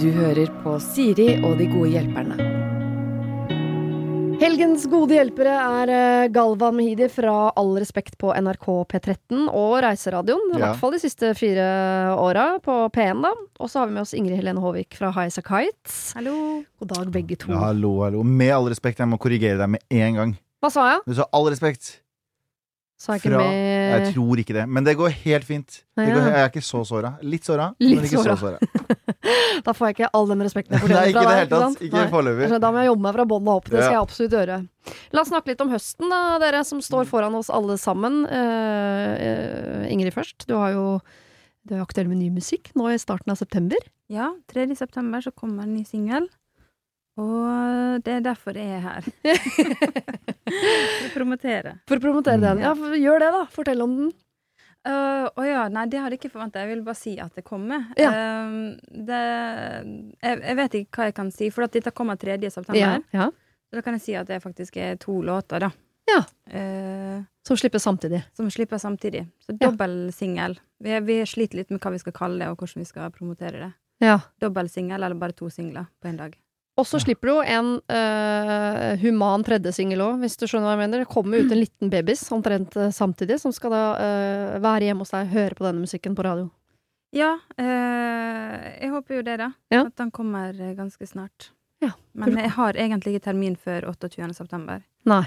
Du hører på Siri og de gode hjelperne. Helgens gode hjelpere er eh, Galvan Mehidi fra All respekt på NRK P13 og Reiseradioen. I Ja. hvert fall de siste fire åra på P1, da. Og så har vi med oss Ingrid Helene Håvik fra Highas Kites. Hallo. God dag, begge to. Ja, hallo, hallo. Med all respekt, jeg må korrigere deg med en gang. Hva sa jeg? Du sa all respekt. Ikke Fra med Jeg tror ikke det. Men det går helt fint. Går, jeg er ikke så såra. Litt såra, Litt men ikke såra. så såra. Da får jeg ikke all den respekten jeg Nei, fortjener ikke fra det deg. Ikke Nei. foreløpig. Da må jeg jobbe meg fra bånn og opp. Det skal jeg absolutt gjøre. La oss snakke litt om høsten, da, dere som står foran oss alle sammen. Uh, eh, Ingrid først. Du har jo du er aktuell med ny musikk nå i starten av september. Ja, 3. september så kommer en ny singel. Og det er derfor jeg er her. For å promotere. For å promotere den. Ja. Ja, gjør det, da. Fortell om den. Å uh, ja, nei, det hadde jeg ikke forventa. Jeg vil bare si at det kommer. Ja. Uh, det, jeg, jeg vet ikke hva jeg kan si, for dette kommer 3. september. Ja, ja. Så da kan jeg si at det faktisk er to låter, da. Ja. Uh, Som slipper samtidig. som slipper samtidig. Så dobbel singel. Vi, vi sliter litt med hva vi skal kalle det, og hvordan vi skal promotere det. Ja. Dobbel singel, eller bare to singler på en dag. Og så slipper du jo en uh, human tredje singel òg, hvis du skjønner hva jeg mener. Det kommer ut en liten babys omtrent eh, samtidig, som skal da uh, være hjemme hos deg, høre på denne musikken på radio. Ja, eh, jeg håper jo det, da. Ja. At den kommer ganske snart. Ja. Men jeg har egentlig ikke termin før 28. september. Nei.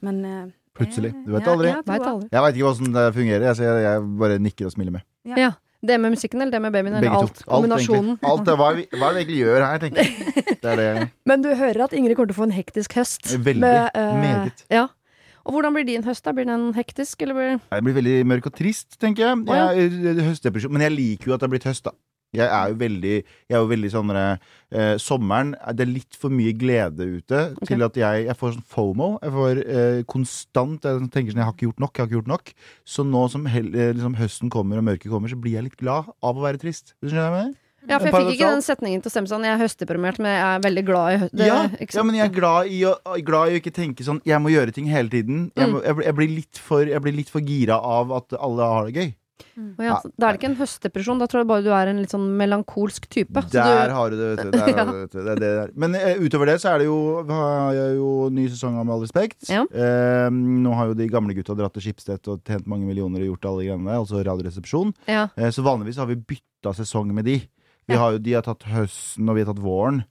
Men eh, Plutselig. Du vet ja, aldri. jeg vet aldri. Jeg veit ikke hvordan det fungerer. Jeg, ser, jeg bare nikker og smiler med. Ja. Det med musikken eller det med babyen, eller alt? Alt, Kombinasjonen. Alt det, hva, er vi, hva er det vi egentlig gjør her, tenker jeg. Det er det. Men du hører at Ingrid kommer til å få en hektisk høst. Veldig. Med, uh, Meget. Ja. Og hvordan blir din høst? da? Blir den hektisk, eller blir Det blir veldig mørk og trist, tenker jeg. Jeg høstdepresjon. Men jeg liker jo at det har blitt høst, da. Jeg er jo veldig, jeg er jo veldig sånn eh, Sommeren er litt for mye glede ute okay. til at jeg, jeg får sånn FOMO. Jeg får eh, konstant Jeg tenker sånn Jeg har ikke gjort nok. Jeg har ikke gjort nok. Så nå som hel, eh, liksom høsten kommer og mørket kommer, så blir jeg litt glad av å være trist. Du skjønner hva jeg mener? Ja, for jeg fikk ikke den setningen til å stemme sånn. Jeg er høstdeprimert, men jeg er veldig glad i høst. Ja, ja, men jeg er glad i, å, glad i å ikke tenke sånn Jeg må gjøre ting hele tiden. Jeg, Mm. må, jeg, blir- jeg, blir litt for, jeg blir litt for gira av at alle har det gøy. Å ja, da er det ikke en høstdepresjon, da tror jeg bare du er en litt sånn melankolsk type. Så Der du, har du det, vet du. Der har du det, vet du. Det det. Men uh, utover det så er det jo, har jeg jo ny sesong av Med all respekt. Ja. Uh, nå har jo de gamle gutta dratt til Schibsted og tjent mange millioner og gjort alle greiene der, altså Radioresepsjon. ja. Eh, så vanligvis har vi bytta sesong med de. Vi har jo, de har tatt høsten, og vi har tatt våren.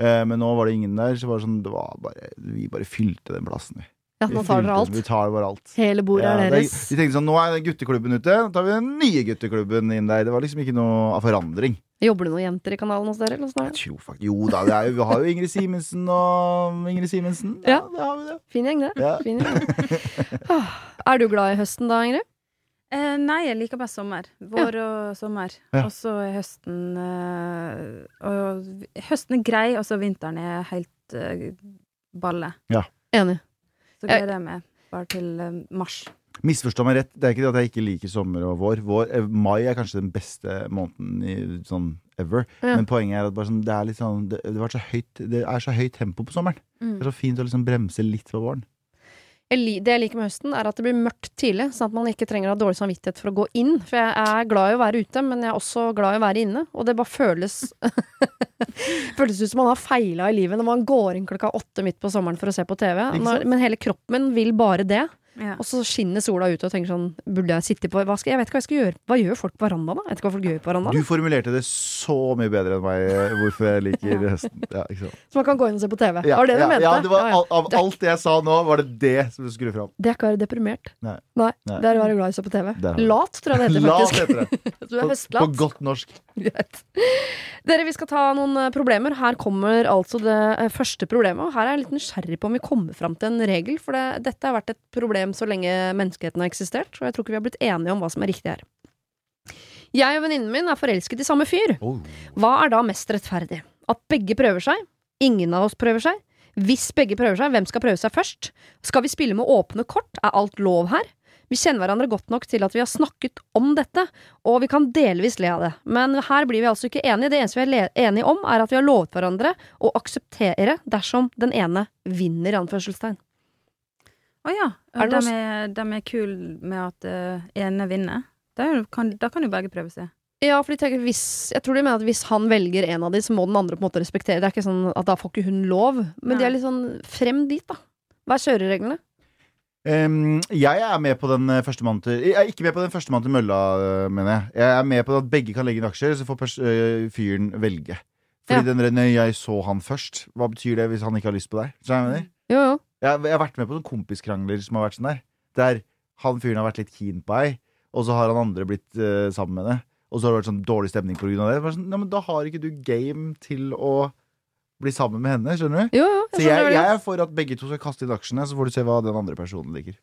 Men nå var det ingen der, så var det sånn, det var bare, vi bare fylte den plassen. vi. Ja, Vi nå tar dere alt. Vi tar bare alt. Hele bordet Ja, er det de tenkte sånn, nå er gutteklubben ute, da tar vi den nye gutteklubben inn der. Det var liksom ikke noe forandring. Jobber det noen jenter i kanalen hos dere? Eller? Jeg tror jo da, det er vi har jo Ingrid Simensen og Ingrid Simensen. Ja, Ja. det har vi det. Fin gjeng, det. Ja. Fin gjeng. Ah, Er du glad i høsten da, Ingrid? Eh, nei, jeg liker best sommer. Vår og sommer. Ja. Og så er høsten eh, og, Høsten er grei, og så vinteren er helt eh, balle. Enig. Så gleder jeg meg bare til eh, mars. Misforstå meg rett, det er ikke det at jeg ikke liker sommer og vår. vår eh, mai er kanskje den beste måneden i sånn ever. Ja. Men poenget er at sånn, det er sånn det, det, så høyt, det er så høyt tempo på sommeren. Mm. Det er så fint å liksom bremse litt på våren. Det jeg liker med høsten, er at det blir mørkt tidlig, sånn at man ikke trenger å ha dårlig samvittighet for å gå inn. For jeg er glad i å være ute, men jeg er også glad i å være inne. Og det bare føles Føles ut som man har feila i livet når man går inn klokka åtte midt på sommeren for å se på TV. Når, men hele kroppen min vil bare det. Ja. Og så skinner sola ut og tenker sånn Burde jeg sitte på hva skal, Jeg vet ikke hva jeg skal gjøre. Hva gjør folk på verandaen, da? Jeg vet ikke hva folk gjør på verandaen. Du formulerte det så mye bedre enn meg eh, hvorfor jeg liker høsten. Ja, ikke sant? Så man kan gå inn og se på TV. Ja, var det du ja, mente? ja, det var, Ja, ja. Av, alt det jeg sa nå, var det det som du skulle fram. Det er ikke å være deprimert. Nei. Nei. Nei. Det er å være glad i å se på TV. Det det. Lat, tror jeg det heter, Lat faktisk. heter det. Du er På, på godt norsk. Greit. Dere, vi skal ta noen eh, problemer. Her kommer altså det eh, første problemet. Og her er jeg litt nysgjerrig på om vi kommer fram til en regel. For det, dette har vært et problem så lenge menneskeheten har eksistert. Og jeg tror ikke vi har blitt enige om hva som er riktig her. Jeg og venninnen min er forelsket i samme fyr. Oh. Hva er da mest rettferdig? At begge prøver seg? Ingen av oss prøver seg? Hvis begge prøver seg, hvem skal prøve seg først? Skal vi spille med åpne kort? Er alt lov her? Vi kjenner hverandre godt nok til at vi har snakket om dette, og vi kan delvis le av det. Men her blir vi altså ikke enige. Det eneste vi er enige om, er at vi har lovet hverandre å akseptere dersom den ene vinner, anførselstegn. Å ja. Er det De er, de er kule med at uh, ene vinner. Da, er kan, da kan jo begge prøve seg. Ja, for jeg tror de mener at hvis han velger en av de, så må den andre på en måte respektere. Det er ikke sånn at da får ikke hun lov. Men de er litt sånn frem dit, da. Hva er kjørereglene? Um, jeg er med på den eh, første mannen til Jeg er ikke med på den første mannen til mølla, eh, mener jeg. Jeg er med på at begge kan legge inn aksjer, så får pers øh, fyren velge. Fordi Ja. den der, jeg så han først, hva betyr det hvis han ikke har lyst på deg? Så jeg mener? Jo, jo. Jeg, jeg har vært med på noen kompiskrangler som har vært sånn der. Der han fyren har vært litt keen på ei, og så har han andre blitt uh, sammen med henne. Og så har det vært sånn dårlig stemning på grunn av det. Sånn, ja, men da har ikke du game til å bli sammen med henne, skjønner du? Jo, jo. Så Jeg så jeg, jeg er for at begge to skal kaste inn aksjene, så får du se hva den andre personen liker.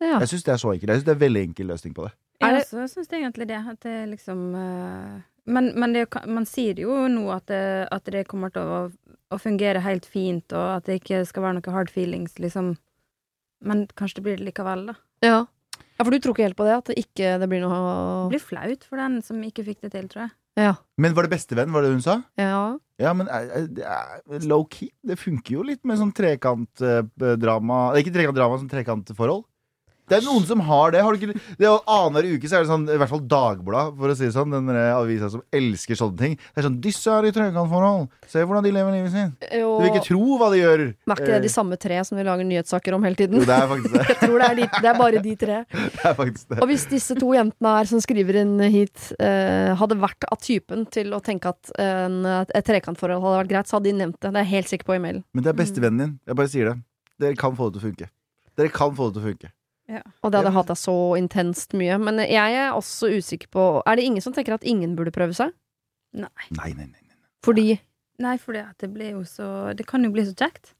Ja. Jeg syns det er så enkelt. Jeg synes det er en veldig enkel løsning på det. Jeg, Jeg syns egentlig det. At det liksom eh, Men, men det, man sier jo nå at det, at det kommer til å, å fungere helt fint, og at det ikke skal være noe hard feelings, liksom. Men kanskje det blir det likevel, da. Ja. ja, for du tror ikke helt på det? At det ikke det blir Det blir flaut for den som ikke fikk det til, tror jeg. Ja. Men var det bestevenn, var det hun sa? ja. Ja, men det er low-key. Det funker jo litt med sånn trekantdrama Ikke trekantdrama, sånn trekantforhold. Det er noen som har det. Har du ikke, det er Annenhver uke så er det sånn, i hvert fall Dagbladet, for å si det sånn, den avisa som elsker sånne ting. Det er sånn 'Disse er i trekantforhold'. Se hvordan de lever livet sitt. Jo, Du vil ikke tro hva de gjør. Men er ikke det de samme tre som vi lager nyhetssaker om hele Eh, tiden? Jo, det er faktisk det. Jeg tror det er, de, det er bare de tre. det, er faktisk det. Og hvis disse to jentene her som skriver inn hit, eh, hadde vært av typen til å tenke at en, et trekantforhold hadde vært greit, så hadde de nevnt det. Det er jeg helt sikker på i mailen. Men det er bestevennen din. Jeg bare sier det. Dere kan få det til å funke. Dere kan få det til å funke. Og det hadde jeg deg så intenst mye. Men jeg er også usikker på Er det ingen som tenker at ingen burde prøve seg? Nei, nei, nei. nei. Fordi Nei, for det, at det blir jo så Det kan jo bli så kjekt.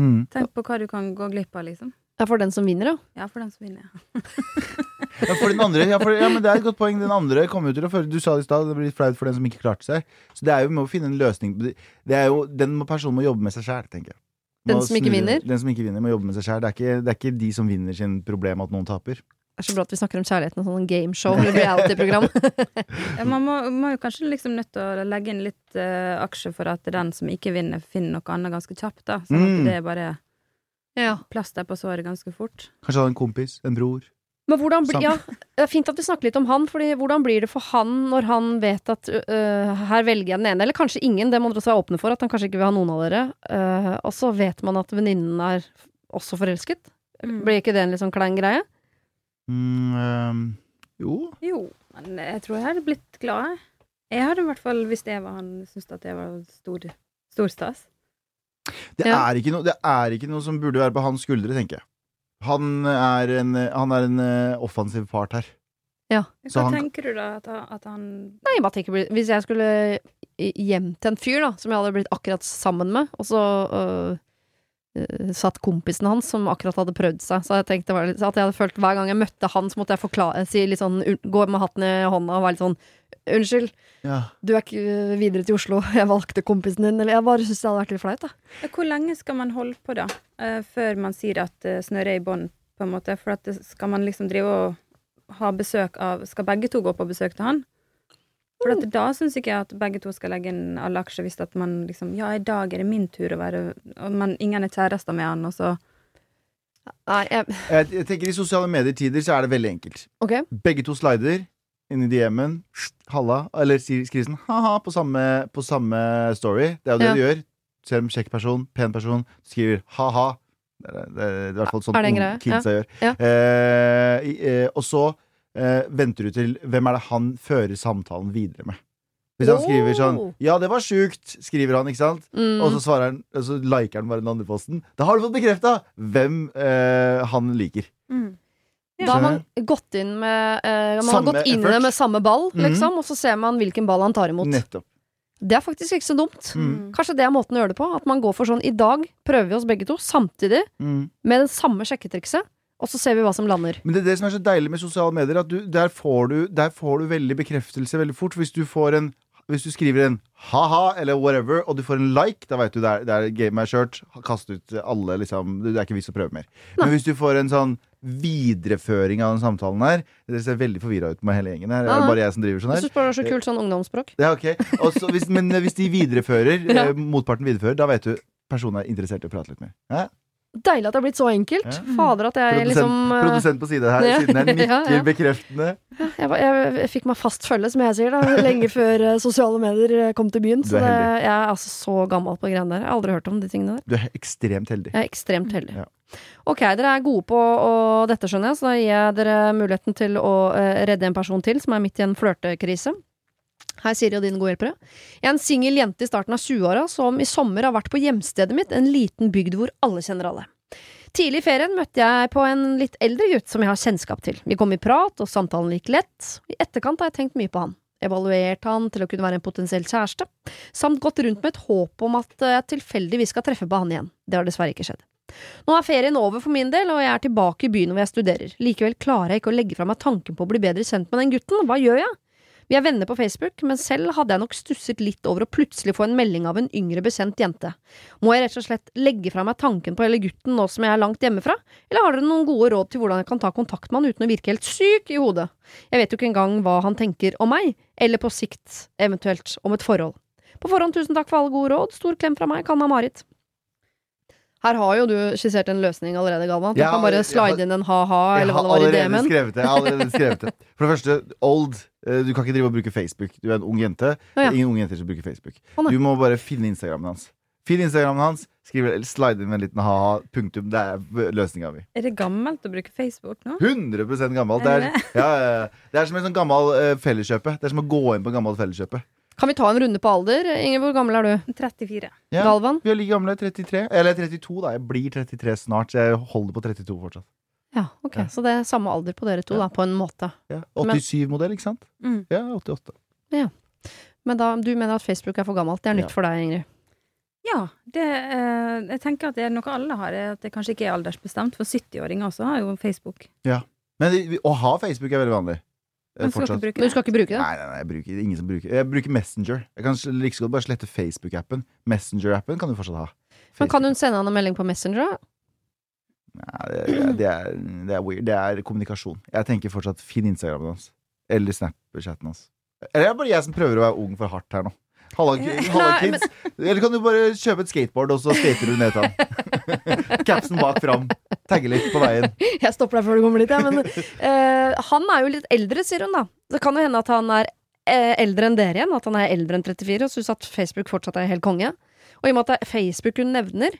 Mm. Tenk på hva du kan gå glipp av, liksom. er for den som vinner, ja. Ja, for den som vinner. ja. Ja, for den andre, ja, for, ja, men det er et godt poeng. Den andre kommer jo til å føle Du sa det i stad, det blir litt flaut for den som ikke klarte seg. Så det er jo med å finne en løsning på det. det er jo, Den personen må jobbe med seg sjæl, tenker jeg. Den som ikke vinner? Den som ikke vinner, må jobbe med seg sjæl. Det, er ikke- det er ikke de som vinner sin problem at noen taper. Det er så bra at vi snakker om kjærligheten og sånn gameshow eller reality-program. Ja, man må, må jo kanskje liksom nødt til å legge inn litt uh, aksjer for at den som ikke vinner, finner noe annet ganske kjapt, da. Sånn Mm. det er bare ja. plaster på såret ganske fort. Kanskje ha en kompis, en bror. Men hvordan blir Ja, det er fint at vi snakker litt om han, Fordi hvordan blir det for han når han vet at uh, her velger jeg den ene, eller kanskje ingen, det må dere også være åpne for, at han kanskje ikke vil ha noen av dere, uh, og så vet man at venninnen er også forelsket? Mm. Blir ikke det en litt sånn klein greie? Mm, øhm, jo. Jo, men jeg tror jeg hadde blitt glad. jeg. Jeg hadde i hvert fall, hvis det var han, syntes at det var stor, stor stas. Det, Ja. er ikke noe, det er ikke noe som burde være på hans skuldre, tenker jeg. Han er en, han er en eh, offensiv part her. Så Hva han- tenker du da? At, han- at han Nei, jeg bare tenker Hvis jeg skulle hjem til en fyr da som jeg hadde blitt akkurat sammen med, og så øh, satt kompisen hans som akkurat hadde prøvd seg, så jeg tenkte litt, at jeg hadde følt hver gang jeg møtte han, så måtte jeg forklare, si litt sånn, gå med hatten i hånda og være litt sånn Unnskyld, Ja. du er ikke øh, videre til Oslo, jeg valgte kompisen din, eller jeg bare syns det hadde vært litt flaut, da. Hvor lenge skal man holde på, da? eh, før man sier at snøret er i bånn, på en måte? For at skal man liksom drive og ha besøk av Skal begge to gå på besøk til han? For at da syns ikke jeg at begge to skal legge inn alle aksjer, hvis at man liksom Ja, i dag er det min tur å være Men Ingen er kjærester med han, og så Nei, jeg, Jeg, jeg tenker I sosiale medier-tider så er det veldig enkelt. ok. Begge to slider inn i DM-en. Halla. Eller skriver sånn ha-ha på samme, på samme story. Det er jo det Ja. du gjør. Ser en kjekk person, pen person, skriver ha-ha. Det er, det er i hvert fall sånn Er det en greie? kidsa gjør. Ja. Eh, eh, og så eh, venter du til hvem er det han fører samtalen videre med. Hvis han skriver sånn Oh. 'Ja, det var sjukt', skriver han, ikke sant? Mm. Og så svarer han, og så liker han bare den andre posten. Da har du fått bekrefta hvem eh, han liker. mm. Da har man gått inn med eh, Man Samme har gått inn effort. med samme ball, liksom, liksom, og så ser man hvilken ball han tar imot. Nettopp. Det er faktisk ikke så dumt. Mm. Kanskje det er måten å gjøre det på. At man går for sånn I dag prøver vi oss begge to samtidig Mm. med det samme sjekketrikset, og så ser vi hva som lander. Men det er det som er så deilig med sosiale medier, at du, der, får du, der får du veldig bekreftelse veldig fort. Hvis du får en hvis du skriver en ha-ha eller whatever, og du får en like, da vet du det er, game er shirt, Kast ut alle, liksom. Det er ikke vits å prøve mer. Men hvis du får en sånn videreføring av den samtalen her Dere ser veldig forvirra ut med hele gjengen her. Er det bare jeg som driver sånn Jeg her? syns bare det er så kult sånn ungdomsspråk. Ja, ok. Også, hvis, men hvis de viderefører, Ja. eh, motparten viderefører, da vet du personen er interessert i å prate litt mer. Ja? Deilig at det har blitt så enkelt. Ja. Fader at jeg Produsent, liksom eh, produsent på side her, Ja. siden her nikker Ja, ja. bekreftende. jeg, jeg, jeg fikk meg fast følge, som jeg sier, da, lenge før eh, sosiale medier eh, kom til byen. Så er det, jeg er altså så gammel på greiene der. Jeg har aldri hørt om de tingene der. Du er ekstremt heldig. Jeg er ekstremt heldig. Ja. Ok, dere er gode på å, dette, skjønner jeg, så da gir jeg dere muligheten til å redde en person til som er midt i en flørtekrise. Hei, Siri og dine gode hjelpere. Jeg er en singel jente i starten av 20-åra som i sommer har vært på hjemstedet mitt, en liten bygd hvor alle kjenner alle. Tidlig i ferien møtte jeg på en litt eldre gutt som jeg har kjennskap til. Vi kom i prat, og samtalen gikk lett. I etterkant har jeg tenkt mye på han. Evaluert han til å kunne være en potensiell kjæreste, samt gått rundt med et håp om at jeg tilfeldigvis skal treffe på han igjen. Det har dessverre ikke skjedd. Nå er ferien over for min del, og jeg er tilbake i byen hvor jeg studerer. Likevel klarer jeg ikke å legge fra meg tanken på å bli bedre kjent med den gutten. Hva gjør jeg? Vi er venner på Facebook, men selv hadde jeg nok stusset litt over å plutselig få en melding av en yngre bekjent jente. Må jeg rett og slett legge fra meg tanken på hele gutten nå som jeg er langt hjemmefra, eller har dere noen gode råd til hvordan jeg kan ta kontakt med han uten å virke helt syk i hodet? Jeg vet jo ikke engang hva han tenker om meg, eller på sikt, eventuelt, om et forhold. På forhånd tusen takk for alle gode råd, stor klem fra meg, Kanna-Marit. Her har jo du skissert en løsning allerede, Galvan. Du Ja, kan bare slide har- inn en ha-ha, eller hva det var i DM-en. Jeg har allerede skrevet det. For det første, old. Eh, Du kan ikke drive og bruke Facebook. Du er en ung jente. Å, ja. Ingen unge jenter som bruker Facebook. Du må bare finne Instagrammen hans. Finn Instagrammen hans, skriv, slide inn med en liten ha-ha, punktum. Det er løsninga mi. Er det gammelt å bruke Facebook nå? 100 gammelt. Det er, ja, ja, ja. det er som en sånn gammel uh, felleskjøpe. Det er som å gå inn på en gammel felleskjøpe. Kan vi ta en runde på alder? Inger, hvor gammel er du? 34. Ja. Galvan? Vi er like gamle. 33. Eller 32, da. Jeg blir 33 snart, så jeg holder på 32 fortsatt. Ja, ok. Ja. Så det er samme alder på dere to, Ja. da, på en måte. Ja. 87-modell, ikke sant? Mm. Ja, 88. Men da, du mener at Facebook er for gammelt. Det er nytt Ja. for deg, Ingrid. Ja, det, eh, jeg tenker at det er noe alle har, er at det kanskje ikke er aldersbestemt. For 70-åringer også har jo Facebook. Ja. Men å ha Facebook er veldig vanlig. Men Men skal fortsatt. ikke bruke Men du skal ikke bruke det? Nei, nei, nei, jeg bruker ingen som bruker Jeg bruker Messenger. Jeg kan like så godt bare slette Facebook-appen. Messenger-appen kan du fortsatt ha. Men kan hun sende han en melding på Messenger? da? Nei, det, det, er, det er weird. Det er kommunikasjon. Jeg tenker fortsatt finn Instagrammen hans. Eller Snapchatten hans. Eller er det bare jeg som prøver å være ung for hardt her nå? Halla, kids. Eller kan du bare kjøpe et skateboard, og så skater du ned til ham? Capsen bak fram. Tagge litt på veien. Jeg stopper deg før du kommer dit, jeg. Men uh, han er jo litt eldre, sier hun da. Det kan jo hende at han er uh, eldre enn dere igjen. At han er eldre enn 34 og syns at Facebook fortsatt er helt konge. Og i og med at det er Facebook hun nevner,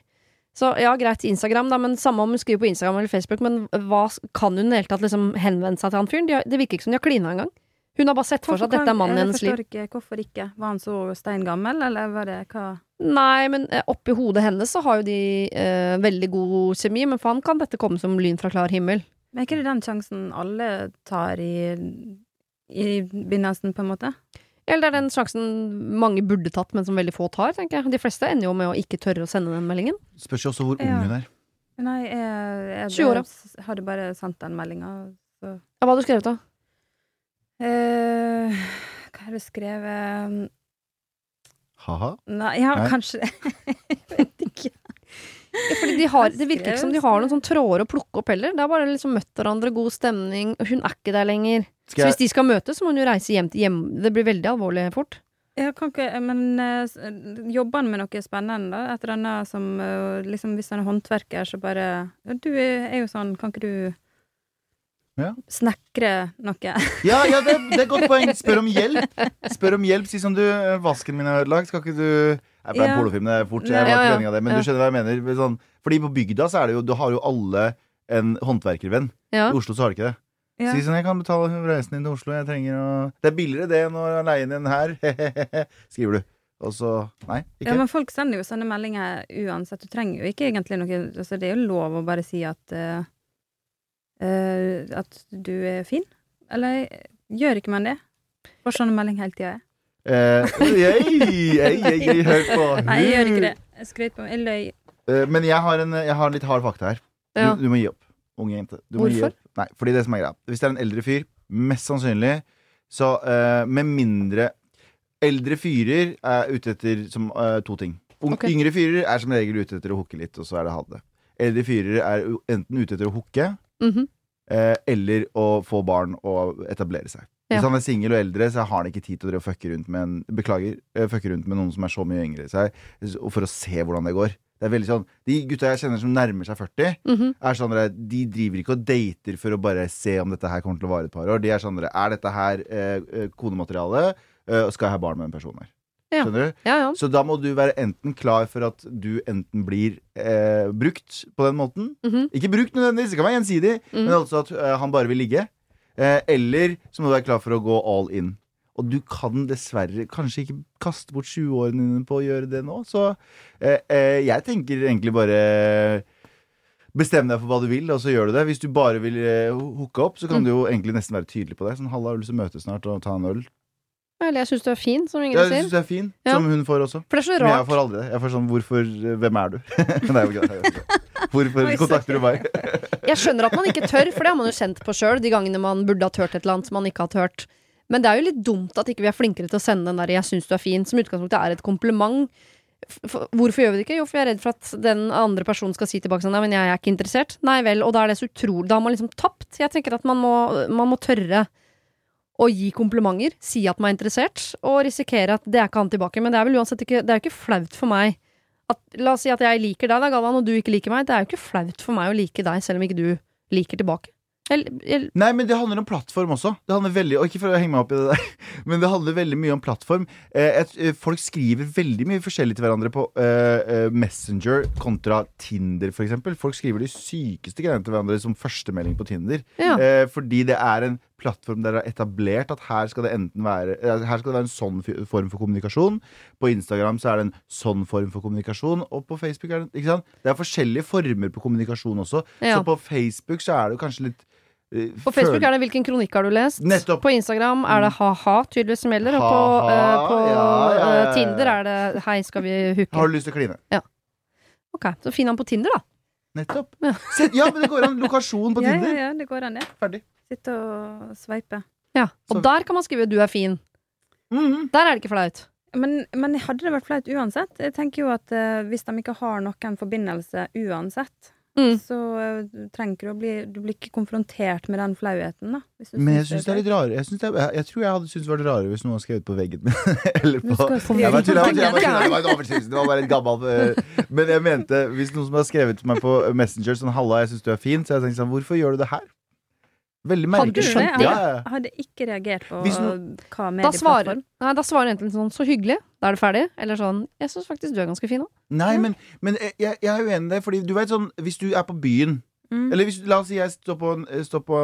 så ja, greit Instagram, da, men samme om hun skriver på Instagram eller Facebook, men hva kan hun i det hele tatt liksom henvende seg til han fyren? De Det virker ikke som de har klina engang. Hun har bare sett for seg at dette er mannen i hennes liv. forstår ikke, Hvorfor ikke? Var han så steingammel, eller var det hva? Nei, men eh, oppi hodet hennes så har jo de eh, veldig god kjemi, men for han kan dette komme som lyn fra klar himmel. Men er ikke det den sjansen alle tar i, i begynnelsen, på en måte? Eller det er den sjansen mange burde tatt, men som veldig få tar, tenker jeg. De fleste ender jo med å ikke tørre å sende den meldingen. Spørs jo også hvor ung Ja. hun er. Nei, jeg, jeg, 20 år, da. jeg hadde bare sendt den meldinga. Ja, hva har du skrevet, da? Eh, hva har du skrevet Ha-ha. Nei, ja, Nei. kanskje Jeg vet ikke. Ja, fordi de har, det virker ikke som de har noen sånne tråder å plukke opp heller. Det er bare liksom møtt hverandre, god stemning, og hun er ikke der lenger. Så hvis de skal møtes, så må hun jo reise hjem til hjem... Det blir veldig alvorlig fort. Jeg kan ikke, men eh, jobber han med noe spennende, da? Et eller annet som eh, liksom, Hvis han er håndverker, så bare ja, Du er jo sånn, kan ikke du Ja. snekre noe? ja, ja det, det er godt poeng. Spør om hjelp. Spør om hjelp. Si som du eh, Vasken min er ødelagt. Skal ikke du Jeg ble Ja. pornofilm, det er fort. Jeg Ja, var ikke ja. av det, men Ja. du skjønner hva jeg mener. Sånn, fordi på bygda så er det jo Du har jo alle en håndverkervenn. Ja. I Oslo så har du ikke det. Ja. Si sånn, jeg kan betale reisen din til Oslo. Jeg trenger å Det er billigere det enn å leie inn en her. Skriver du. Og så Nei, Ja, men folk sender jo sånne meldinger uansett. Du trenger jo ikke egentlig noe altså, Det er jo lov å bare si at uh, uh, At du er fin. Eller gjør ikke man det? Får sånne meldinger hele tida. Eh, jeg, jeg, jeg, jeg, hør på. Nei, jeg gjør ikke det. Jeg skrøt på meg. Jeg løy. Uh, men jeg har, en, jeg har litt hard fakta her. Du, Ja. du må gi opp. Unge jente. Hvorfor? Nei, fordi det som er greia Hvis det er en eldre fyr, mest sannsynlig Så uh, med mindre Eldre fyrer er ute etter som, uh, to ting. Ung, okay. Yngre fyrer er som regel ute etter å hooke litt, og så er det ha det. Eldre fyrer er enten ute etter å hooke mm -hmm. uh, eller å få barn og etablere seg. Ja. Hvis han er singel og eldre, så har han ikke tid til å fucke rundt med en Beklager, fucke rundt med noen som er så mye yngre enn seg, for å se hvordan det går. Det er veldig sånn De gutta jeg kjenner som nærmer seg 40, Mhm. er sånn der, de driver ikke og dater for å bare se om dette her kommer til å vare et par år. De er sånn der, Er dette her eh, konemateriale? Eh, skal jeg ha barn med den personen her? Ja. Skjønner du? Ja, ja. Så da må du være enten klar for at du enten blir eh, brukt på den måten Mhm. Ikke brukt nødvendigvis, det kan være gjensidig, Mhm. men altså at eh, han bare vil ligge. Eh, eller så må du være klar for å gå all in. Og du kan dessverre kanskje ikke kaste bort 20-årene dine på å gjøre det nå. Så eh, eh, jeg tenker egentlig bare Bestem deg for hva du vil, og så gjør du det. Hvis du bare vil eh, hooke opp, så kan Mm. du jo egentlig nesten være tydelig på det. Sånn, Halla, har du lyst til å møtes snart og ta en øl? Eller jeg syns du er fin, som Ingrid Jeg sier. syns du er fin, Ja. som hun får også. For det er så Men jeg får aldri det. Jeg får sånn Hvorfor Hvem er du? Nei, okay. Hvorfor kontakter du meg? Jeg skjønner at man ikke tør, for det har man jo kjent på sjøl, de gangene man burde ha tørt et eller annet som man ikke har tørt. Men det er jo litt dumt at ikke vi er flinkere til å sende den der 'jeg syns du er fin', som utgangspunktet er et kompliment. For- Hvorfor gjør vi det ikke? Jo, for jeg er redd for at den andre personen skal si tilbake sånn 'nei, men jeg er ikke interessert'. Nei vel, og da er det så utrolig Da har man liksom tapt. Jeg tenker at man må, man må tørre å gi komplimenter, si at man er interessert, og risikere at det er ikke han tilbake. Men det er vel uansett ikke Det er jo ikke flaut for meg at, La oss si at jeg liker deg, da, Galvan, og du ikke liker meg. Det er jo ikke flaut for meg å like deg, selv om ikke du liker tilbake. Jeg, jeg, Nei, men det handler om plattform også. Det handler veldig, og ikke for å henge meg opp i det der, men det handler veldig mye om plattform. Eh, eh, folk skriver veldig mye forskjellig til hverandre på eh, eh, Messenger kontra Tinder, eksempel. Folk skriver de sykeste greiene til hverandre som førstemelding på Tinder. ja. Eh, fordi det er en plattform der det er etablert at her skal det enten være eh, Her skal det være en sånn form for kommunikasjon. På Instagram så er det en sånn form for kommunikasjon. Og på Facebook er det ikke sant? Det er forskjellige former på kommunikasjon også. Ja. Så på Facebook så er det jo kanskje litt eh, På Facebook er det 'Hvilken kronikk har du lest?' Nettopp. På Instagram er det ha-ha, tydeligvis som gjelder. Og på, eh, på ja, ja, ja, ja. Tinder er det 'Hei, skal vi hooke'? Har du lyst til å kline? Ok, Så finn han på Tinder, da. Nettopp. Ja. Se, ja, men det går an. Lokasjon på Ja, ja, Tinder. ja, det går an, det. Ferdig. Sitte og sveipe. Ja. Og Så- der kan man skrive 'du er fin'. Mhm. Der er det ikke flaut. Men, men hadde det vært flaut uansett? Jeg tenker jo at eh, hvis de ikke har noen forbindelse uansett, Mm. så eh, trenger du å bli Du blir ikke konfrontert med den flauheten, da. hvis du Men jeg synes syns det er litt rarere. Jeg, synes jeg, jeg tror jeg hadde syntes det var rarere hvis noen hadde skrevet på veggen min. Eller på Det var en overskridelse. Det var bare et gammelt eh, Men jeg mente, hvis noen som har skrevet til meg på Messenger sånn 'Halla, jeg syns du er fin', så jeg tenkte sånn Hvorfor gjør du det her? Veldig Hadde du skjønt det? Jeg hadde ikke reagert på Hvis hva Da svarer, medieplattform. nei, da svarer enten sånn 'så hyggelig', da er det ferdig. Eller sånn 'jeg syns faktisk du er ganske fin òg'. Nei, men, men jeg, jeg jeg er uenig i det. Fordi du vet sånn Hvis du er på byen Mm. Eller hvis, la oss si jeg står på, står på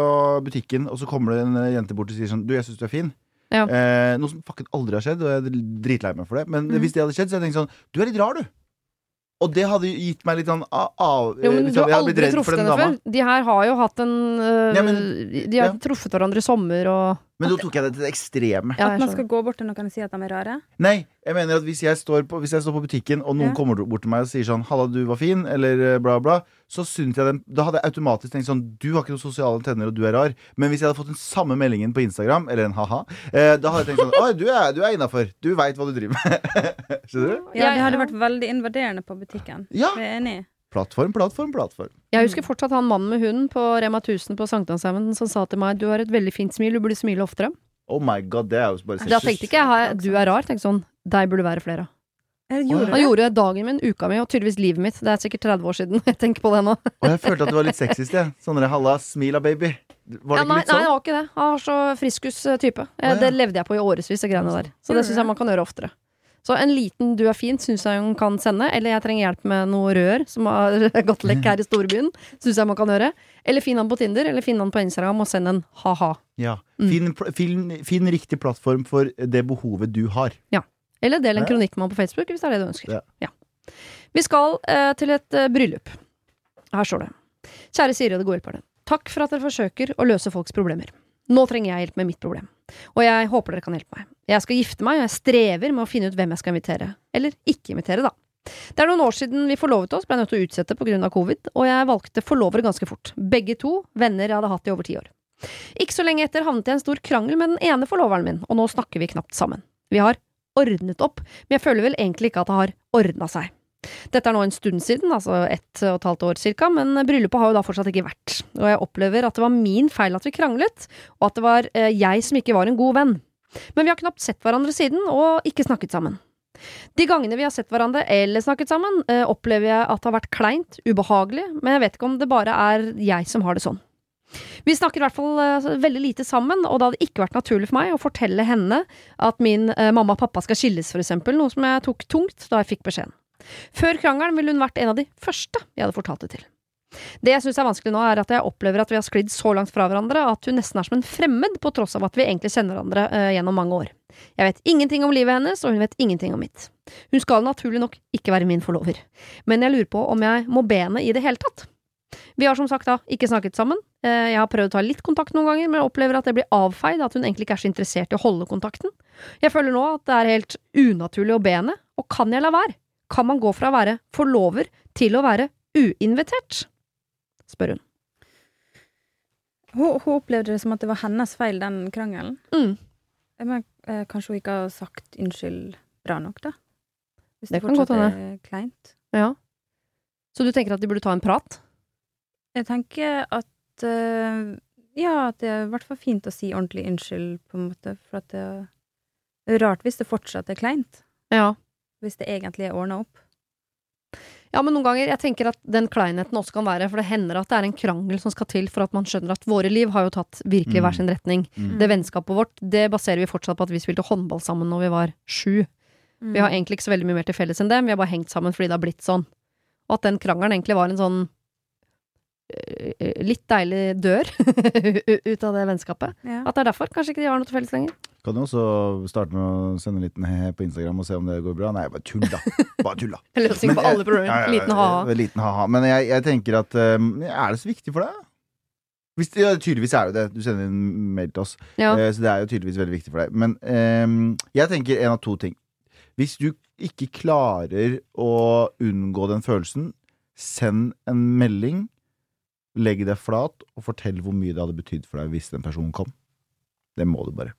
butikken, og så kommer det en eh, jente bort og sier sånn Du, jeg syns du er fin. Ja. Eh, noe som fucking aldri har skjedd, og jeg er dritlei meg for det. Men Mm. hvis det hadde skjedd, så hadde jeg tenkt sånn Du er litt rar, du. Og det hadde gitt meg litt sånn av, Jo, men liksom, du har aldri truffet henne før. De her har jo hatt en øh, Ja, men- De har ja. truffet hverandre i sommer og Men nå tok jeg det til det ekstreme. Ja, At man skal gå bort til noen og si at de er rare? Nei, jeg mener at hvis jeg står på, hvis jeg står på butikken, og noen Ja. kommer bort til meg og sier sånn 'Halla, du var fin', eller eh, bla, bla, så syns jeg den Da hadde jeg automatisk tenkt sånn 'Du har ikke noen sosiale tenner, og du er rar'. Men hvis jeg hadde fått den samme meldingen på Instagram, eller en ha-ha, eh, da hadde jeg tenkt sånn 'Oi, du er, du er innafor. Du veit hva du driver med'. Skjønner du? Ja, det hadde vært veldig invaderende på butikken. Ja. Jeg er enig. Plattform, plattform, plattform. Jeg husker fortsatt han mannen med hunden på Rema 1000 på Sankthanshaugen som sa til meg 'du har et veldig fint smil, du burde smile oftere'. Oh my god, det er jo bare Da tenkte ikke jeg 'du er rar', tenkte sånn 'deg burde være flere'. Jeg Å, gjorde. Han det. gjorde dagen min, uka mi, og tydeligvis livet mitt. Det er sikkert 30 år siden. Jeg tenker på det nå. Og jeg følte at du var litt sexist, jeg. Sånn der, 'halla, smila, baby'. Var Ja, nei, ikke nei, sånn? nei, det sånn? var ikke det. Han var så friskus eh, type. Ah, ja. Det levde jeg på i årevis, de greiene der. Så det syns jeg man kan gjøre oftere. Så en liten 'du er fin' syns jeg hun kan sende. Eller 'jeg trenger hjelp med noe rør som har gått lekk her i storbyen'. Syns jeg man kan høre. Eller finn han på Tinder, eller finn han på Instagram og send en ha-ha. Ja. Mm. Finn, finn, finn riktig plattform for det behovet du har. Ja. Eller del en Ja. kronikk med han på Facebook, hvis det er det du ønsker. Ja. Vi skal eh, til et eh, bryllup. Her står det. Kjære Siri og det gode hjelperne. Takk for at dere forsøker å løse folks problemer. Nå trenger jeg hjelp med mitt problem. Og jeg håper dere kan hjelpe meg. Jeg skal gifte meg, og jeg strever med å finne ut hvem jeg skal invitere. Eller ikke invitere, da. Det er noen år siden vi forlovet oss, ble jeg nødt til å utsette pga. covid, og jeg valgte forlovere ganske fort. Begge to venner jeg hadde hatt i over ti år. Ikke så lenge etter havnet jeg i en stor krangel med den ene forloveren min, og nå snakker vi knapt sammen. Vi har ordnet opp, men jeg føler vel egentlig ikke at det har ordna seg. Dette er nå en stund siden, altså ett og et halvt år cirka, men bryllupet har jo da fortsatt ikke vært, og jeg opplever at det var min feil at vi kranglet, og at det var eh, jeg som ikke var en god venn. Men vi har knapt sett hverandre siden, og ikke snakket sammen. De gangene vi har sett hverandre eller snakket sammen, eh, opplever jeg at det har vært kleint, ubehagelig, men jeg vet ikke om det bare er jeg som har det sånn. Vi snakker i hvert fall eh, veldig lite sammen, og det hadde ikke vært naturlig for meg å fortelle henne at min mamma og pappa skal skilles, for eksempel, noe som jeg tok tungt da jeg fikk beskjeden. Før krangelen ville hun vært en av de første jeg hadde fortalt det til. Det jeg syns er vanskelig nå, er at jeg opplever at vi har sklidd så langt fra hverandre at hun nesten er som en fremmed, på tross av at vi egentlig kjenner hverandre uh, gjennom mange år. Jeg vet ingenting om livet hennes, og hun vet ingenting om mitt. Hun skal naturlig nok ikke være min forlover, men jeg lurer på om jeg må be henne i det hele tatt. Vi har som sagt da ikke snakket sammen. Eh, Jeg har prøvd å ta litt kontakt noen ganger, men jeg opplever at det blir avfeid, at hun egentlig ikke er så interessert i å holde kontakten. Jeg føler nå at det er helt unaturlig å be henne, og kan jeg la være? Kan man gå fra å være forlover til å være uinvitert? spør hun. Hun, hun opplevde det som at det var hennes feil, den krangelen. Mm. Men eh, kanskje hun ikke har sagt unnskyld bra nok, da? Hvis Det det, kan godt fortsatt er kleint. Ja. Så du tenker at de burde ta en prat? Jeg tenker at uh, Ja, at det er i hvert fall fint å si ordentlig unnskyld, på en måte. For at det er rart hvis det fortsatt er kleint. Ja. Hvis det egentlig er ordna opp. Ja, men noen ganger, jeg tenker at den kleinheten også kan være, for det hender at det er en krangel som skal til for at man skjønner at våre liv har jo tatt virkelig Mm. hver sin retning. Mm. Det vennskapet vårt, det baserer vi fortsatt på at vi spilte håndball sammen når vi var sju. Mm. Vi har egentlig ikke så veldig mye mer til felles enn det, vi har bare hengt sammen fordi det har blitt sånn. Og at den krangelen egentlig var en sånn øh, litt deilig dør ut av det vennskapet. ja. At det er derfor kanskje ikke de har noe til felles lenger. Kan du også starte med å sende en liten he på Instagram og se om det går bra? Nei, bare tulla. Bare tulla. Løsning på alle problemer. Ja, ja, ja, Liten ha-ha. Liten ha-ha. Men jeg, jeg tenker at um, Er det så viktig for deg? Hvis, ja, tydeligvis er det det. Du sender en mail til oss. Ja. Uh, så det er jo tydeligvis veldig viktig for deg. Men um, jeg tenker en av to ting. Hvis du ikke klarer å unngå den følelsen, send en melding. Legg deg flat og fortell hvor mye det hadde betydd for deg hvis den personen kom. Det må du bare.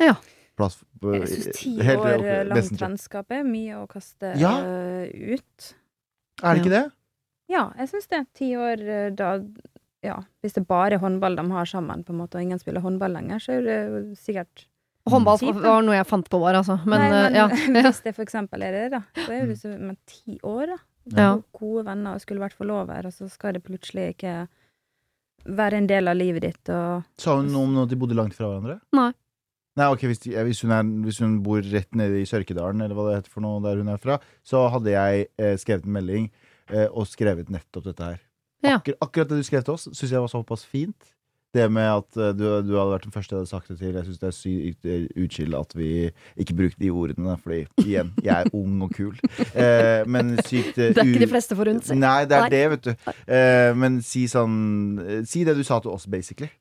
Ja. Plass, på- Jeg syns ti år eh, langt vennskap er mye å kaste Ja. eh, ut. Er det ikke det? Ja, jeg syns det. Ti år eh, da Ja, hvis det bare er håndball de har sammen, på en måte, og ingen spiller håndball lenger, så er det jo sikkert Håndball var noe jeg fant på bare, altså. Men, Nei, men ja. ja. hvis det for eksempel er det, da, så er det så med ti år, da. Ja. Gode venner og skulle vært forlover, og så skal det plutselig ikke være en del av livet ditt, og Sa hun noe om at de bodde langt fra hverandre? Nei. Nei, ok, hvis, de, hvis, hun er, hvis hun bor rett nede i Sørkedalen, eller hva det heter for noe der hun er fra, så hadde jeg eh, skrevet en melding eh, og skrevet nettopp dette her. Ja. Akkur akkurat det du skrev til oss, syns jeg var såpass fint. Det med at eh, du, du hadde vært den første jeg hadde sagt det til. Jeg syns det er sykt eh, utskill at vi ikke brukte de ordene, fordi igjen, jeg er ung og kul. Eh, men sykt uh, Det er ikke de fleste forunt. si. Nei, det er Nei. det, vet du. Eh, men si sånn eh, Si det du sa til oss, basically.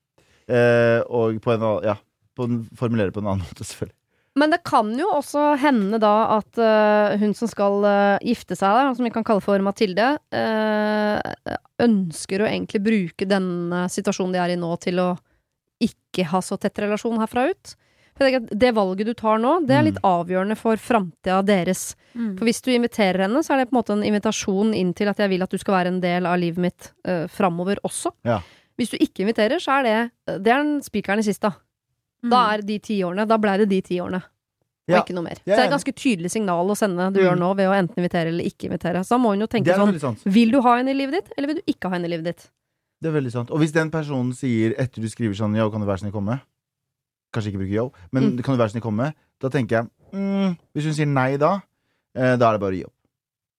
Eh, og på en annen Ja. På en, formulere på en annen måte, selvfølgelig. Men det kan jo også hende da at uh, hun som skal uh, gifte seg, da, som vi kan kalle for Mathilde, uh, ønsker å egentlig bruke denne situasjonen de er i nå, til å ikke ha så tett relasjon herfra ut. For jeg at Det valget du tar nå, det er litt avgjørende for framtida deres. For hvis du inviterer henne, så er det på en måte en invitasjon inn til at jeg vil at du skal være en del av livet mitt uh, framover også. Ja. Hvis du ikke inviterer, så er det Det er den spikeren i Da er de ti årene. Da ble det de ti årene. Og Ja. ikke noe mer. Er Så det er et ganske tydelig signal å sende du Mm. gjør nå, ved å enten invitere eller ikke invitere. Så da må hun jo tenke sånn. Vil du ha henne i livet ditt, eller vil du ikke ha henne i livet ditt? Det er veldig sant. Og hvis den personen sier etter du skriver sånn Yo, kan du være snill komme? Kanskje ikke bruke yo, men Mm. kan du være snill komme? Da tenker jeg mm, Hvis hun sier nei da, eh, da er det bare å gi opp.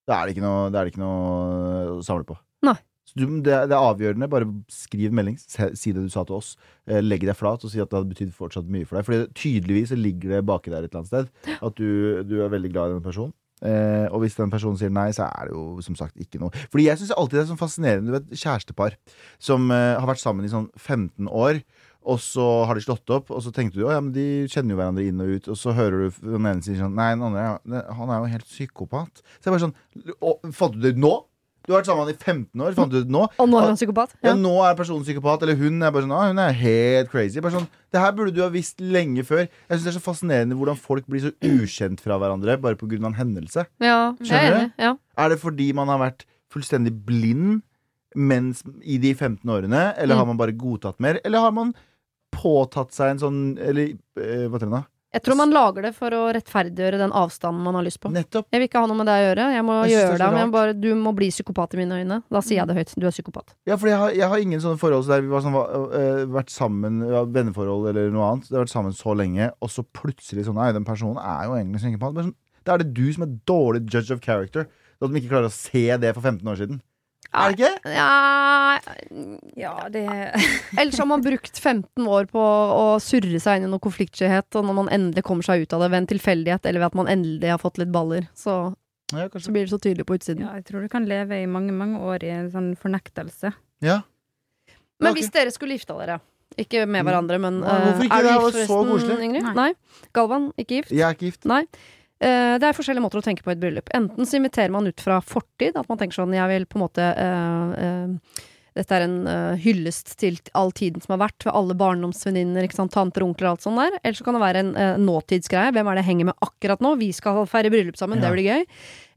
Da er det ikke noe, da er det ikke noe å samle på. Nei. Du, det, er- det er avgjørende. Bare skriv melding. Si det du sa til oss. Eh, legg deg flat og si at det hadde betydd fortsatt mye for deg. Fordi tydeligvis ligger det baki der et eller annet sted at du, du er veldig glad i den personen. Eh, og hvis den personen sier nei, så er det jo som sagt ikke noe. Fordi jeg syns alltid det er sånn fascinerende Du vet, kjærestepar som eh, har vært sammen i sånn 15 år. Og så har de slått opp, og så tenkte du å ja, de kjenner jo hverandre inn og ut. Og så hører du den ene si sånn Nei, den andre han er jo helt psykopat. Så jeg bare sånn «Å, Fant du det ut nå? Du har vært sammen med han i 15 år. Fant du det nå? Og nå er han psykopat? Ja, Ja. nå er personen psykopat, eller hun er bare sånn ah, Hun er helt crazy. Bare sånn, det her burde du ha visst lenge før. Jeg synes det er så fascinerende hvordan folk blir så ukjent fra hverandre bare pga. en hendelse. ja, er Skjønner du? Ja. Er det fordi man har vært fullstendig blind mens, i de 15 årene, eller Mm. har man bare godtatt mer? Eller har man påtatt seg en sånn Eller eh, hva heter det? Jeg tror man lager det for å rettferdiggjøre den avstanden man har lyst på. Nettopp. Jeg vil ikke ha noe med deg å gjøre. Jeg må Jeg gjøre det det, men bare, du må bli psykopat i mine øyne. Da sier jeg det høyt. Du er psykopat. Ja, for jeg har, jeg har ingen sånne forhold der vi har sånn, uh, vært sammen, ja, venneforhold eller noe annet. Det har vært sammen så lenge, og så plutselig sånn Nei, den personen er jo egentlig psykopat. Sånn, Da er det du som er dårlig judge of character. At de ikke klarer å se det for 15 år siden. Er det ikke? Ja, Ja, det ellers har man brukt 15 år på å surre seg inn i noe konfliktskyhet, og når man endelig kommer seg ut av det ved en tilfeldighet, eller ved at man endelig har fått litt baller, så, Ja, så blir det så tydelig på utsiden. Ja, jeg tror du kan leve i mange, mange år i en sånn fornektelse. Ja. Men hvis dere skulle gifta dere Ikke med hverandre, men Ja, hvorfor eh, ikke? Er du Det var gift, så forresten, koselig. Ingrid? Nei. Nei. Galvan, ikke gift? Jeg er ikke gift. Nei. Eh, det er forskjellige måter å tenke på i et bryllup. Enten så inviterer man ut fra fortid, at man tenker sånn Jeg vil på en måte eh, eh, Dette er en uh, hyllest til all tiden som har vært, ved alle barndomsvenninner, tanter, onkler og alt sånt der. Eller så kan det være en uh, nåtidsgreie. Hvem er det jeg henger med akkurat nå? Vi skal feire bryllup sammen, Ja. det blir gøy.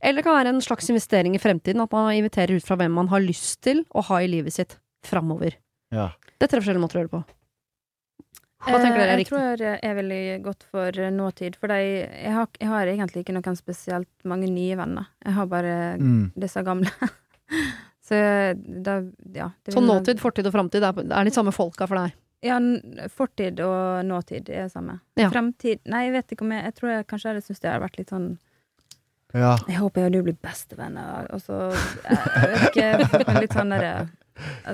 Eller det kan være en slags investering i fremtiden, at man inviterer ut fra hvem man har lyst til å ha i livet sitt framover. Ja. Det er tre forskjellige måter å gjøre det på. Hva tenker dere er riktig? Jeg tror jeg er veldig godt for eh, nåtid, for jeg, jeg, har, jeg har egentlig ikke noen spesielt mange nye venner. Jeg har bare Mm. disse gamle. Så da, ja. det Så nåtid, fortid og framtid er, er de samme folka for deg? Ja, fortid og nåtid er det samme. Ja. Fremtid Nei, jeg vet ikke om jeg Jeg tror jeg kanskje jeg hadde syntes det hadde vært litt sånn Ja. Jeg håper jeg og du blir bestevenner, og så Jeg, jeg vet ikke, men litt sånn derre det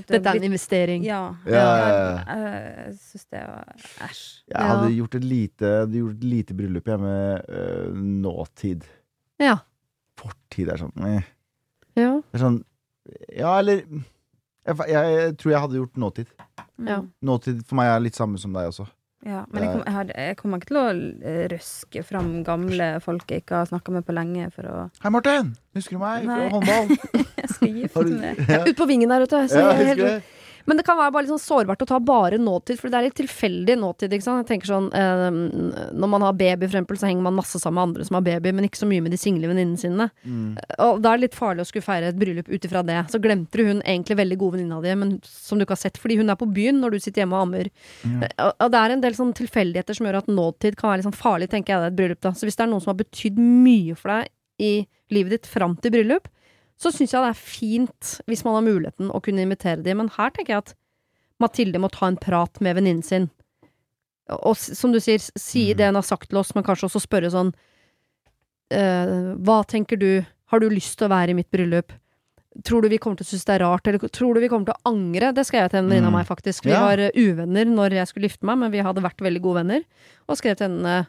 Dette er en investering. Ja. Ja, ja, Jeg, jeg syns det var Æsj. Jeg hadde gjort et lite, gjort et lite bryllup hjemme med øh, nåtid. Ja. Fortid er sånn eh. ja. Det er sånn Ja, eller jeg, jeg tror jeg hadde gjort nåtid. Ja. Nåtid for meg er litt samme som deg også. Ja, men jeg, kom, jeg, hadde, jeg kommer ikke til å eh, røske fram gamle folk jeg ikke har snakka med på lenge, for å Hei, Martin! Husker du meg Nei. fra håndball? Jeg skal gifte meg. ja, Ut på vingen der, vet du. Så ja, jeg det? Men det kan være bare litt sånn sårbart å ta bare nåtid, for det er litt tilfeldig nåtid. Ikke sant? Jeg tenker sånn, eh, Når man har baby, for eksempel, så henger man masse sammen med andre som har baby, men ikke så mye med de single venninnene sine. Mm. Og da er det litt farlig å skulle feire et bryllup ut ifra det. Så glemte du hun egentlig veldig gode venninna di, men som du ikke har sett, fordi hun er på byen når du sitter hjemme og ammer. Og og det er en del sånn tilfeldigheter som gjør at nåtid kan være litt sånn farlig, tenker jeg, det er et bryllup, da. Så hvis det er noen som har betydd mye for deg i livet ditt fram til bryllup, så syns jeg det er fint hvis man har muligheten å kunne invitere dem. Men her tenker jeg at Mathilde må ta en prat med venninnen sin. Og som du sier, si mm. det hun har sagt til oss, men kanskje også spørre sånn uh, Hva tenker du? Har du lyst til å være i mitt bryllup? Tror du vi kommer til å synes det er rart, eller tror du vi kommer til å angre? Det skrev jeg til en venninne av Mm. meg, faktisk. Vi Ja. var eh, uvenner når jeg skulle gifte meg, men vi hadde vært veldig gode venner. Og skrev til henne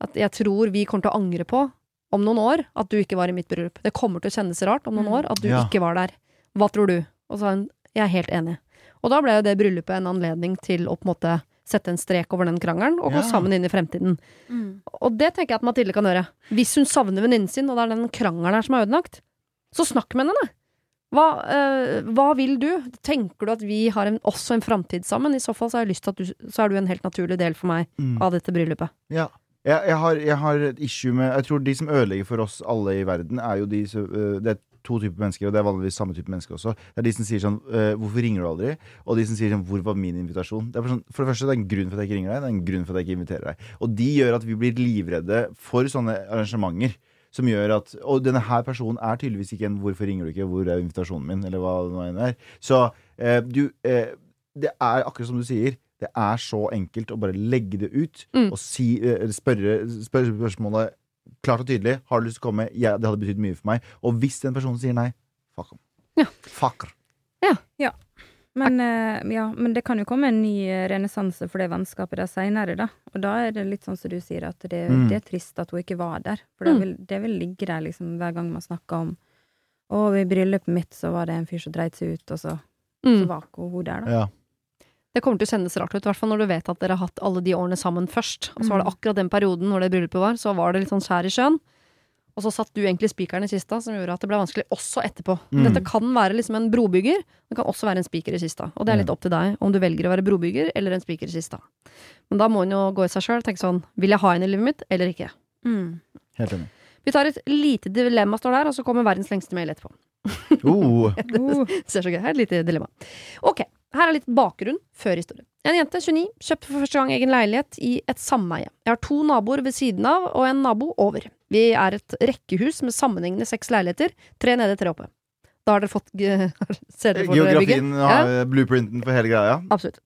at jeg tror vi kommer til å angre på om noen år at du ikke var i mitt bryllup. Det kommer til å kjennes rart om noen Mm. år at du Ja. ikke var der. Hva tror du? Og så sa hun jeg er helt enig. Og da ble jo det bryllupet en anledning til å på en måte sette en strek over den krangelen og Ja. gå sammen inn i fremtiden. Og det tenker jeg at Mathilde kan gjøre. Hvis hun savner venninnen sin, og det er den krangelen her som er ødelagt, så snakk med henne. Hva, øh, hva vil du? Tenker du at vi har en, også en framtid sammen? I så fall så har jeg lyst til at du, så er du en helt naturlig del for meg Mm. av dette bryllupet. Ja. Jeg, jeg, har, jeg har et issue med Jeg tror de som ødelegger for oss alle i verden, er jo de som øh, Det er to typer mennesker, og det er vanligvis samme type mennesker også. Det er de som sier sånn øh, 'Hvorfor ringer du aldri?' Og de som sier sånn 'Hvor var min invitasjon?' Det sånn, for det første, det er en grunn for at jeg ikke ringer deg. Det er en grunn for at jeg ikke inviterer deg. Og de gjør at vi blir livredde for sånne arrangementer. Som gjør at Og denne her personen er tydeligvis ikke en 'Hvorfor ringer du ikke?' 'Hvor er invitasjonen min?' Eller hva det nå enn er. Så eh, du eh, Det er akkurat som du sier. Det er så enkelt å bare legge det ut Mm. og si, eh, spørre, spørre spørsmålet klart og tydelig. Har du lyst til å komme? Ja, det hadde betydd mye for meg. Og hvis den personen sier nei, fuck ham. Ja. Fucker. Men, uh, ja, men det kan jo komme en ny eh, renessanse for det vennskapet der seinere, da. Og da er det litt sånn som du sier, at det, Mm. det er trist at hun ikke var der. For det Mm. vil, det vil ligge der liksom hver gang man snakker om Å, i bryllupet mitt så var det en fyr som dreit seg ut, og så, så Mm. var ikke hun der, da. Ja. Det kommer til å kjennes rart ut, i hvert fall når du vet at dere har hatt alle de årene sammen først. Og så var det Mm. akkurat den perioden når det bryllupet var, så var det litt sånn skjær i sjøen. Og så satt du egentlig spikeren i kista, som gjorde at det ble vanskelig også etterpå. Mm. Dette kan være liksom en brobygger, det kan også være en spiker i kista. Og det er litt opp til deg om du velger å være brobygger eller en spiker i kista. Men da må en jo gå i seg sjøl og tenke sånn, vil jeg ha en i livet mitt, eller ikke? Mm. Helt enig. Vi tar et lite dilemma, står der, og så kommer verdens lengste mail etterpå. Oh. Oh. Det ser så gøy. Er et lite dilemma. Ok. Her er litt bakgrunn før historien. En jente, 29, kjøpte for første gang egen leilighet i et sameie. Jeg har to naboer ved siden av og en nabo over. Vi er et rekkehus med sammenhengende seks leiligheter, tre nede, tre oppe. Da har dere fått Ser dere for dere bygget? Geografien Ja. blueprinten for hele greia. Absolutt.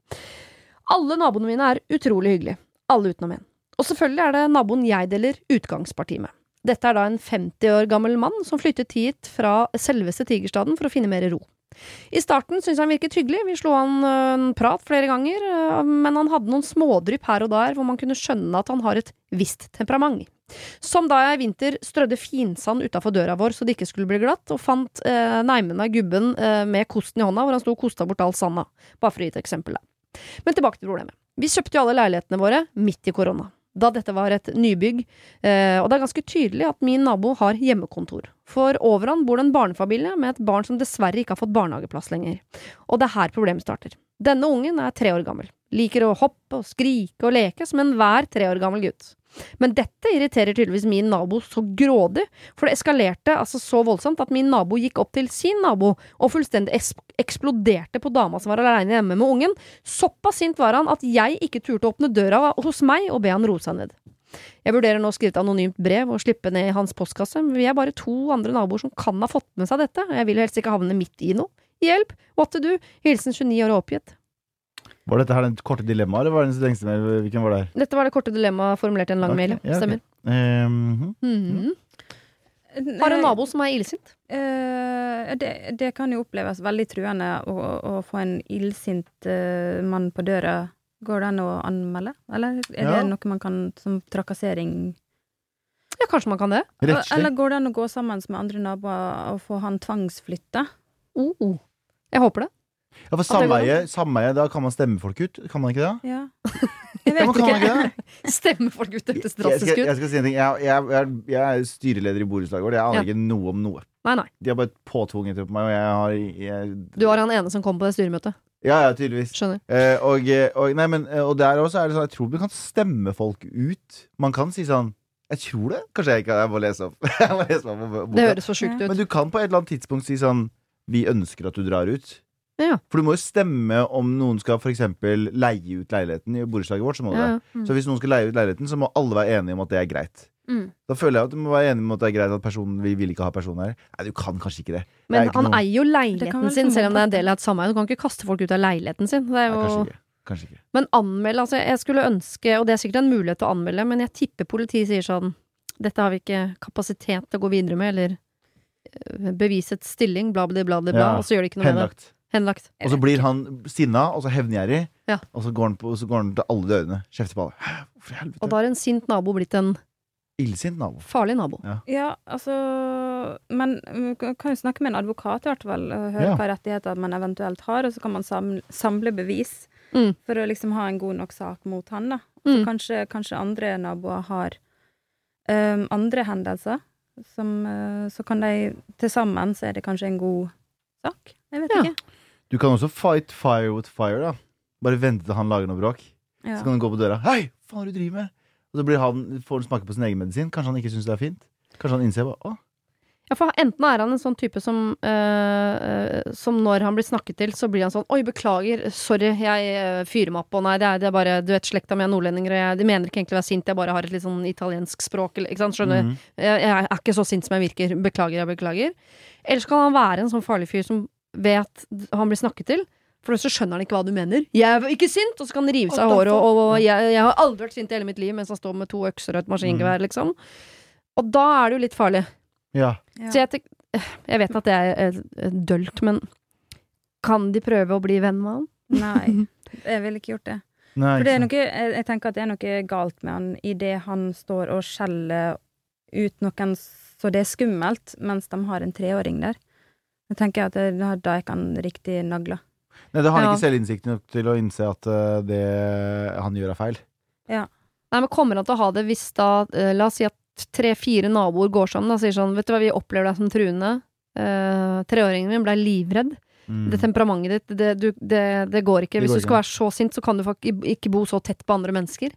Alle naboene mine er utrolig hyggelige. Alle utenom én. Og selvfølgelig er det naboen jeg deler utgangsparti med. Dette er da en 50 år gammel mann som flyttet hit fra selveste Tigerstaden for å finne mer ro. I starten syntes han virket hyggelig, vi slo han øh, en prat flere ganger, øh, men han hadde noen smådrypp her og der hvor man kunne skjønne at han har et visst temperament. Som da jeg i vinter strødde finsand utafor døra vår så det ikke skulle bli glatt, og fant eh, neimen av gubben eh, med kosten i hånda hvor han sto og kosta bort all sanda. Bare for å gi et eksempel. Men tilbake til problemet. Vi kjøpte jo alle leilighetene våre midt i korona. Da dette var et nybygg, eh, og det er ganske tydelig at min nabo har hjemmekontor. For over han bor det en barnefamilie med et barn som dessverre ikke har fått barnehageplass lenger. Og det er her problemet starter. Denne ungen er tre år gammel. Liker å hoppe og skrike og leke som enhver tre år gammel gutt. Men dette irriterer tydeligvis min nabo så grådig, for det eskalerte altså så voldsomt at min nabo gikk opp til sin nabo og fullstendig eksploderte på dama som var aleine hjemme med ungen. Såpass sint var han at jeg ikke turte å åpne døra hos meg og be han roe seg ned. Jeg vurderer nå å skrive et anonymt brev og slippe ned i hans postkasse, men vi er bare to andre naboer som kan ha fått med seg dette, og jeg vil helst ikke havne midt i noe. Hjelp! What to do? Hilsen 29 år og oppgitt. Var dette her den korte dilemmaet, eller var det den lengste? Hvilken var det her? Dette var det korte dilemmaet formulert i en lang okay, mail. ja. ja, ok. Stemmer. Mm. Mhm. Har en nabo som er illsint. Eh, det, det kan jo oppleves veldig truende å, å få en illsint eh, mann på døra. Går det an å anmelde, eller er Ja. det noe man kan som trakassering Ja, kanskje man kan det. rettslig. Eller går det an å gå sammen med andre naboer og få han tvangsflytta? Uh, Jeg håper det. Ja, for sameie, sameie, da kan man stemme folk ut. Kan man ikke det? Ja. Jeg vet kan man ikke. ikke det? Folk ut etter Jeg ut. drastisk jeg skal si en ting. Jeg, jeg, jeg, er- jeg er styreleder i borettslaget vårt. Jeg aner Ja. ikke noe om noe. Nei, nei. De har bare påtvunget det på meg, og jeg har jeg, Du var han ene som kom på det styremøtet. Ja, ja, tydeligvis. Skjønner. Eh, og, og, nei, men, eh, og der også er det sånn Jeg tror du kan stemme folk ut. Man kan si sånn Jeg tror det. Kanskje jeg ikke Jeg må lese opp. jeg må lese opp. Det høres for sjukt ut. Men du kan på et eller annet tidspunkt si sånn Vi ønsker at du drar ut. Ja. For du må jo stemme om noen skal for eksempel leie ut leiligheten. I borettslaget vårt så må Ja, det. Så hvis noen skal leie ut leiligheten, så må alle være enige om at det er greit. Mm. Da føler jeg at du må være enig om at det er greit at personen Vi vil ikke ha personen her. Nei, du kan kanskje ikke det. Men det ikke han eier jo leiligheten sin, selv om det er en del av et sameie. Du kan ikke kaste folk ut av leiligheten sin. Det er Nei, kanskje ikke. Kanskje ikke. Men anmelde, altså jeg skulle ønske, og det er sikkert en mulighet til å anmelde, men jeg tipper politiet sier sånn Dette har vi ikke kapasitet til å gå videre med, eller eh, bevisets stilling, bla, bla, bla, bla, Ja. og så gjør de ikke noe med det. Henlagt. Og så blir han sinna og så hevngjerrig, Ja. og så går, han på, så går han til alle dørene. Kjefter på alle. Hvorfor i Og da har en sint nabo blitt en Illsint nabo. farlig nabo. Ja, altså Men man kan kan jo snakke med en advokat, i hvert fall, og høre Ja. hva rettigheter man eventuelt har, og så kan man samle, samle bevis Mm. for å liksom ha en god nok sak mot han, da. Mm. Kanskje, kanskje andre naboer har um, andre hendelser, som uh, Så kan de til sammen, så er det kanskje en god sak. Jeg vet Ja. ikke. Du kan også fight fire with fire, da. Bare vente til han lager noe bråk. Ja. Så kan han gå på døra. Hei, hva faen er det du driver med? Og så blir han, får han smake på sin egen medisin. Kanskje han ikke syns det er fint. Kanskje han innser bare Åh. Ja, for enten er han en sånn type som eh, eh, Som når han blir snakket til, så blir han sånn Oi, beklager, sorry, jeg eh, fyrer meg opp, og nei, det er, det er bare Du vet, slekta mi er nordlendinger, og jeg de mener ikke egentlig å være sint, jeg bare har et litt sånn italiensk språk, eller Ikke sant, skjønner? Mhm. Jeg, jeg er ikke så sint som jeg virker. Beklager, jeg beklager. Eller så kan han være en sånn farlig fyr som vet han blir snakket til. For så skjønner han ikke hva du mener. 'Jeg er ikke sint!' Og så kan han rive seg av håret. Og, og jeg, 'Jeg har aldri vært sint i hele mitt liv', mens han står med to økser og et maskingevær, liksom. Og da er det jo litt farlig. Ja. Så jeg, tenk, jeg vet at det er eh, dølt, men kan de prøve å bli venn med han? Nei, jeg ville ikke gjort det. Nei, For det er noe, jeg, jeg tenker at det er noe galt med han idet han står og skjeller ut noen så det er skummelt, mens de har en treåring der. Jeg tenker at det, da da er ikke han riktig nagla. Nei, da har han Ja. ikke selvinnsikt nok til å innse at eh, det han gjør, er feil. Nei, men Kommer han til å ha det hvis da eh, La oss si at tre-fire naboer går sammen og sier sånn Vet du hva, vi opplever deg som truende. Uh, treåringen min ble livredd. Mm. Det temperamentet ditt, det, du, det, det går ikke. Det Hvis går du skal ikke. være så sint, så kan du ikke bo så tett på andre mennesker.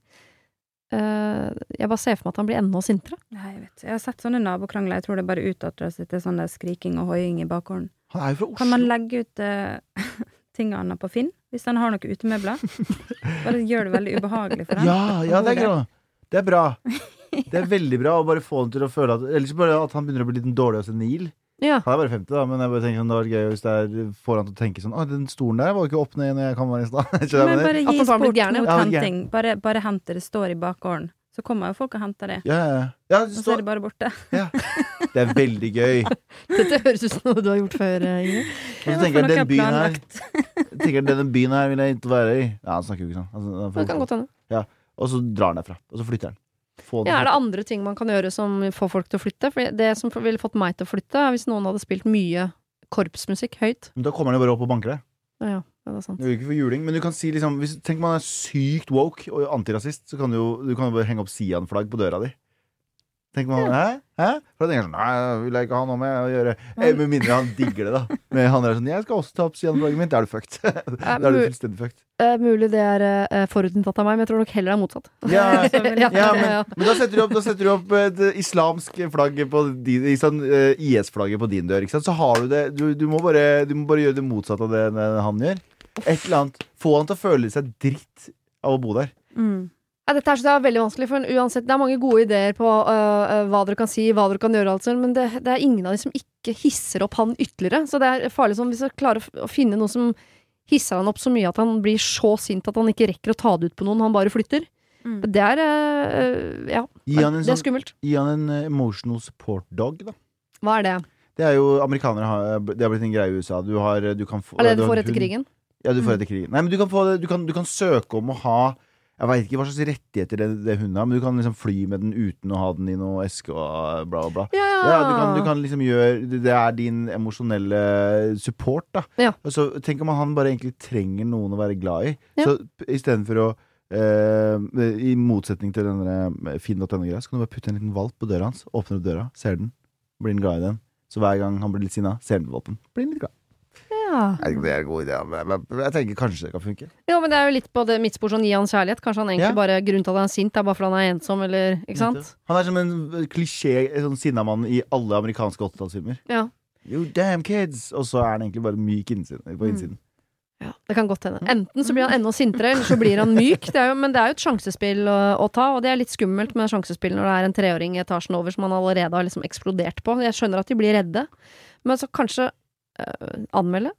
Eh, jeg bare ser for meg at han blir enda sintere. Nei, jeg vet Jeg har sett sånne nabokrangler. Jeg tror det bare utarter seg til sånn skriking og hoiing i bakgården. Han er jo fra Oslo. Kan man legge ut eh, tingene på Finn. Hvis han har noen utemøbler. Bare gjør det veldig ubehagelig for ham. Ja, ja, det er bra. Det er bra. Det er veldig bra å bare få han til å føle at Ellers bare at han begynner å bli litt dårlig og senil. Ja. Han er bare 50, da, men jeg bare tenker sånn, det var gøy hvis det er, får han til å tenke sånn Å, den stolen der var jo ikke opp ned når jeg kan være i stad. Men bare gi han sport mot henting. Bare, bare hent det. Det står i bakgården. Så kommer jo folk og henter det. Ja, ja, ja. Og så er det bare borte. det er veldig gøy. Dette høres ut som noe du har gjort før, eh, Ingrid. Og så er tenker jeg den byen her tenker denne byen her vil jeg ikke være i. Ja, han snakker jo ikke sånn. Altså, Det kan godt hende. og så drar han derfra. Og så flytter han. Få Ja, er det andre ting man kan gjøre som får folk til å flytte? For det som ville fått meg til å flytte, er hvis noen hadde spilt mye korpsmusikk høyt. Men da kommer han jo bare opp og banker deg. Ja, ja, det er sant. Ikke for juling, men du kan si liksom hvis, Tenk man er sykt woke og antirasist, så kan du jo du kan bare henge opp Sian-flagg på døra di. Tenk man, hæ? Hæ? For da tenker jeg sånn Nei, vil jeg ikke ha noe med å gjøre. Eh, Med mindre han digger det, da. Men han er sånn Jeg skal også ta opp Siden flagget mitt. Da er du fucked. Da er du fullstendig fucked. Uh, mulig det er uh, forutinntatt av meg, men jeg tror nok heller det er motsatt. Ja, Ja, men, men da setter du opp, da setter du opp et islamsk flagg på din, sånn, eh, IS-flagget på din dør. Ikke sant? Så har du det du, du, må bare, du må bare gjøre det motsatte av det det han gjør. Et eller annet. Få han til å føle seg dritt av å bo der. Mm. Ja, dette er, så det er veldig vanskelig, for uansett, det er mange gode ideer på uh, hva dere kan si, hva dere kan gjøre, altså, men det, det er ingen av de som ikke hisser opp han ytterligere. Så det er farlig sånn hvis dere klarer å, f- å finne noe som hisser han opp så mye at han blir så sint at han ikke rekker å ta det ut på noen, han bare flytter. Mm. Det er uh, Ja, Gi han en, det er sånn, skummelt. gi han en emotional support dog, da. Hva er det? Det er jo amerikanere har, Det har blitt en greie i USA. Du, har, du kan få Er det du du får etter krigen? Ja, du får Mm. etter krigen. Nei, men du kan, få, du kan, du kan søke om å ha Jeg veit ikke hva slags rettigheter det, det hun har, men du kan liksom fly med den uten å ha den i noe eske og bla, bla, bla. Ja, ja. Du kan, du kan liksom gjøre Det er din emosjonelle support, da. Ja. Og så Tenk om han bare egentlig trenger noen å være glad i. Ja. Så istedenfor å eh, I motsetning til denne finn.no-greia, så kan du bare putte en liten valp på døra hans. Åpner opp døra, ser den, blir den glad i den. Så hver gang han blir litt sinna, ser den på valpen. Blir den litt glad. Ja. Jeg vet ikke om det er en god idé, men jeg, tenker kanskje det kan funke. Jo, men det er jo litt på det mitt spor sånn gi han kjærlighet. Kanskje han egentlig Ja. bare Grunnen til at han er sint, er bare fordi han er ensom, eller Ikke sant? Han er som en klisjé sånn sinnamann i alle amerikanske 80-tallsfilmer. Ja. You damn kids! Og så er han egentlig bare myk innsiden, på Mm. innsiden. Ja, det kan godt hende. Enten så blir han enda sintere, eller så blir han myk. Det er jo, men det er jo et sjansespill å, å ta, og det er litt skummelt med sjansespill når det er en treåring i etasjen over som han allerede har liksom eksplodert på. Jeg skjønner at de blir redde, men så kanskje anmelde.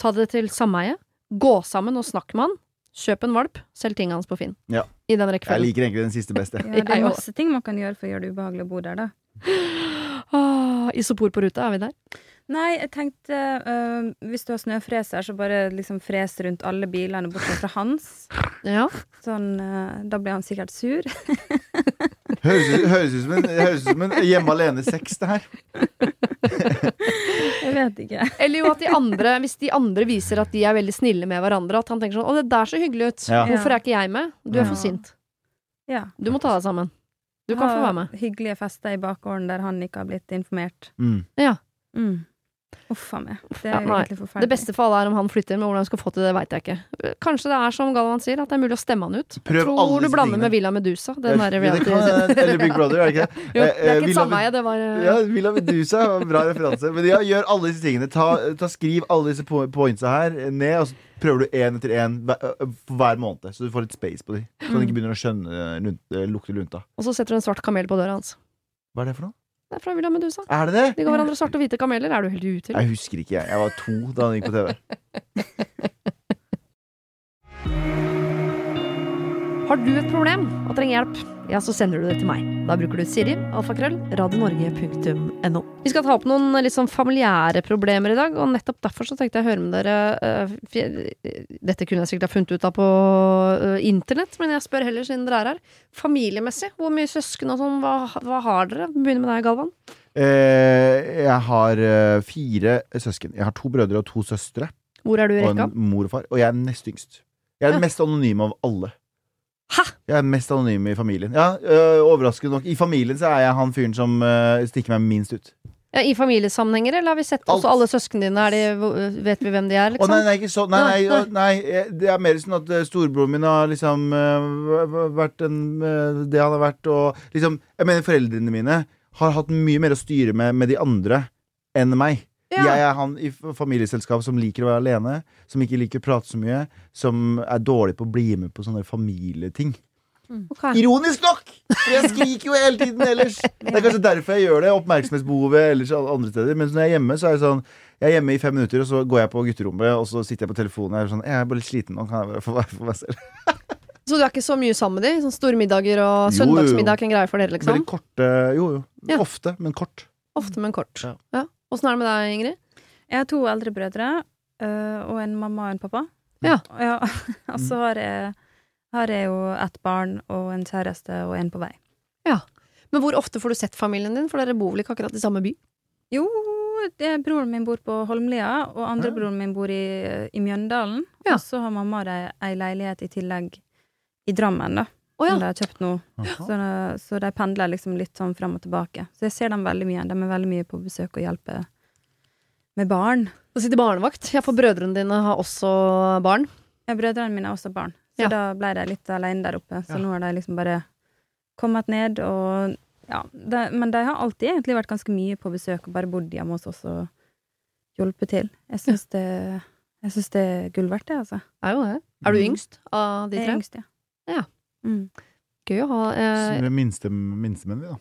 Ta det til sameie. Gå sammen og snakk med han. Kjøp en valp. Selg tingene hans på Finn. Ja. I den Jeg liker egentlig den siste beste. Ja, det er masse ting man kan gjøre for å gjøre det ubehagelig å bo der, da. Ah, isopor på ruta, er vi der? Nei, jeg tenkte øh, Hvis du har snøfreser, så bare liksom fres rundt alle bilene bortsett fra hans. Ja. Sånn, øh, da blir han sikkert sur. Høres ut, høres ut som en, høres ut som en hjemme alene-sex, det her. Vet ikke. Eller jo at de andre, hvis de andre viser at de er veldig snille med hverandre, at han tenker sånn 'Å, det der så hyggelig ut'. Ja. Hvorfor er ikke jeg med? Du er for sint. Ja. Du må ta deg sammen. Du kan få være med. Hyggelige fester i bakgården der han ikke har blitt informert. Mm. Ja. Mm. Uff a meg. Det er ja, egentlig forferdelig. Det beste for alle er om han flytter, men hvordan han skal få til det, veit jeg ikke. Kanskje det er som Galvan sier, at det er mulig å stemme han ut. Prøv Tror alle du blander tingene. med Villa Medusa. Den der Ja, reality kan- Eller Big Brother, er det ikke det? Jo, det Eh, er eh, ikke et Villa sameie, det var eh, Ja, Villa Medusa, bra referanse. Men ja, gjør alle disse tingene. Ta, ta Skriv alle disse po- pointsa her ned, og så prøver du én etter én hver måned. Så du får litt space på dem. Så han ikke begynner å skjønne eh, eh, lukte lunta. Og så setter du en svart kamel på døra hans. Hva er det for noe? Det er fra Villa Medusa. Er det det? De ga hverandre svarte og hvite kameler. Er du helt ute? Jeg husker ikke, jeg. Jeg var to da han gikk på TV. Har du et problem og trenger hjelp, ja, så sender du det til meg. Da bruker du Siri, alfakrøll, radionorge.no. Vi skal ta opp noen litt sånn familiære problemer i dag, og nettopp derfor så tenkte jeg å høre med dere øh, Dette kunne jeg sikkert ha funnet ut av på internett, men jeg spør heller siden dere er her. Familiemessig, hvor mye søsken og sånn, hva, hva har dere? Begynner med deg, Galvan. Eh, jeg har eh, fire søsken. Jeg har to brødre og to søstre. Hvor er du i Og en mor og far. Og jeg er nest yngst. Jeg er Ja. den mest anonyme av alle. Hæ? Jeg er mest anonym i familien. Ja, øh, Overraskende nok. I familien så er jeg han fyren som øh, stikker meg minst ut. Ja, I familiesammenhenger, eller har vi sett også alle søsknene dine? Er de, vet vi hvem de er, Å liksom? nei, nei, ikke så Nei, nei, Nei, nei eh, det er mer sånn at eh, storebroren min har liksom øh, vært en, øh, det han har vært, og liksom Jeg mener foreldrene mine har hatt mye mer å styre med med de andre enn meg. Ja. Jeg er han i familieselskap som liker å være alene, som ikke liker å prate så mye, som er dårlig på å bli med på sånne familieting. Okay. Ironisk nok! For jeg skriker jo hele tiden ellers. Det er kanskje derfor jeg gjør det. Oppmerksomhetsbehovet ellers andre steder. Mens når jeg er hjemme, så er jeg sånn Jeg er hjemme i fem minutter, og så går jeg på gutterommet, og så sitter jeg på telefonen og er sånn Jeg er bare litt sliten nå, kan jeg bare få være for meg selv. Så du er ikke så mye sammen med de? Sånn store middager og søndagsmiddag er ikke en greie for dere, liksom? Veldig korte Jo, jo. Ja. Ofte, men kort. Ofte, men kort. Ja. Ja. Åssen er det med deg, Ingrid? Jeg har to eldre brødre, øh, og en mamma og en pappa. Ja. ja. og så har jeg, har jeg jo ett barn og en kjæreste og en på vei. Ja. Men hvor ofte får du sett familien din? For dere bor vel ikke akkurat i samme by? Jo, det, broren min bor på Holmlia, og andre broren min bor i, i Mjøndalen. Ja. Og så har mamma og de ei leilighet i tillegg i Drammen, da. Å ja. Som de har kjøpt nå. Så, så de pendler liksom litt sånn frem og tilbake. Så jeg ser dem veldig mye. De er veldig mye på besøk og hjelper med barn. Du sitter barnevakt. Ja, for brødrene dine har også barn. Ja, brødrene mine har også barn, så Ja. da ble de litt alene der oppe. Så Ja. nå har de liksom bare kommet ned og Ja, de, men de har alltid egentlig vært ganske mye på besøk og bare bodd hjemme hos oss og hjulpet til. Jeg syns det, jeg synes det er gull verdt, det, altså. Er jo det. Er du Mhm. yngst av de tre? Jeg er yngst, ja. Ja. Mm. Gøy å ha eh, minste, minstemenn, vi, da.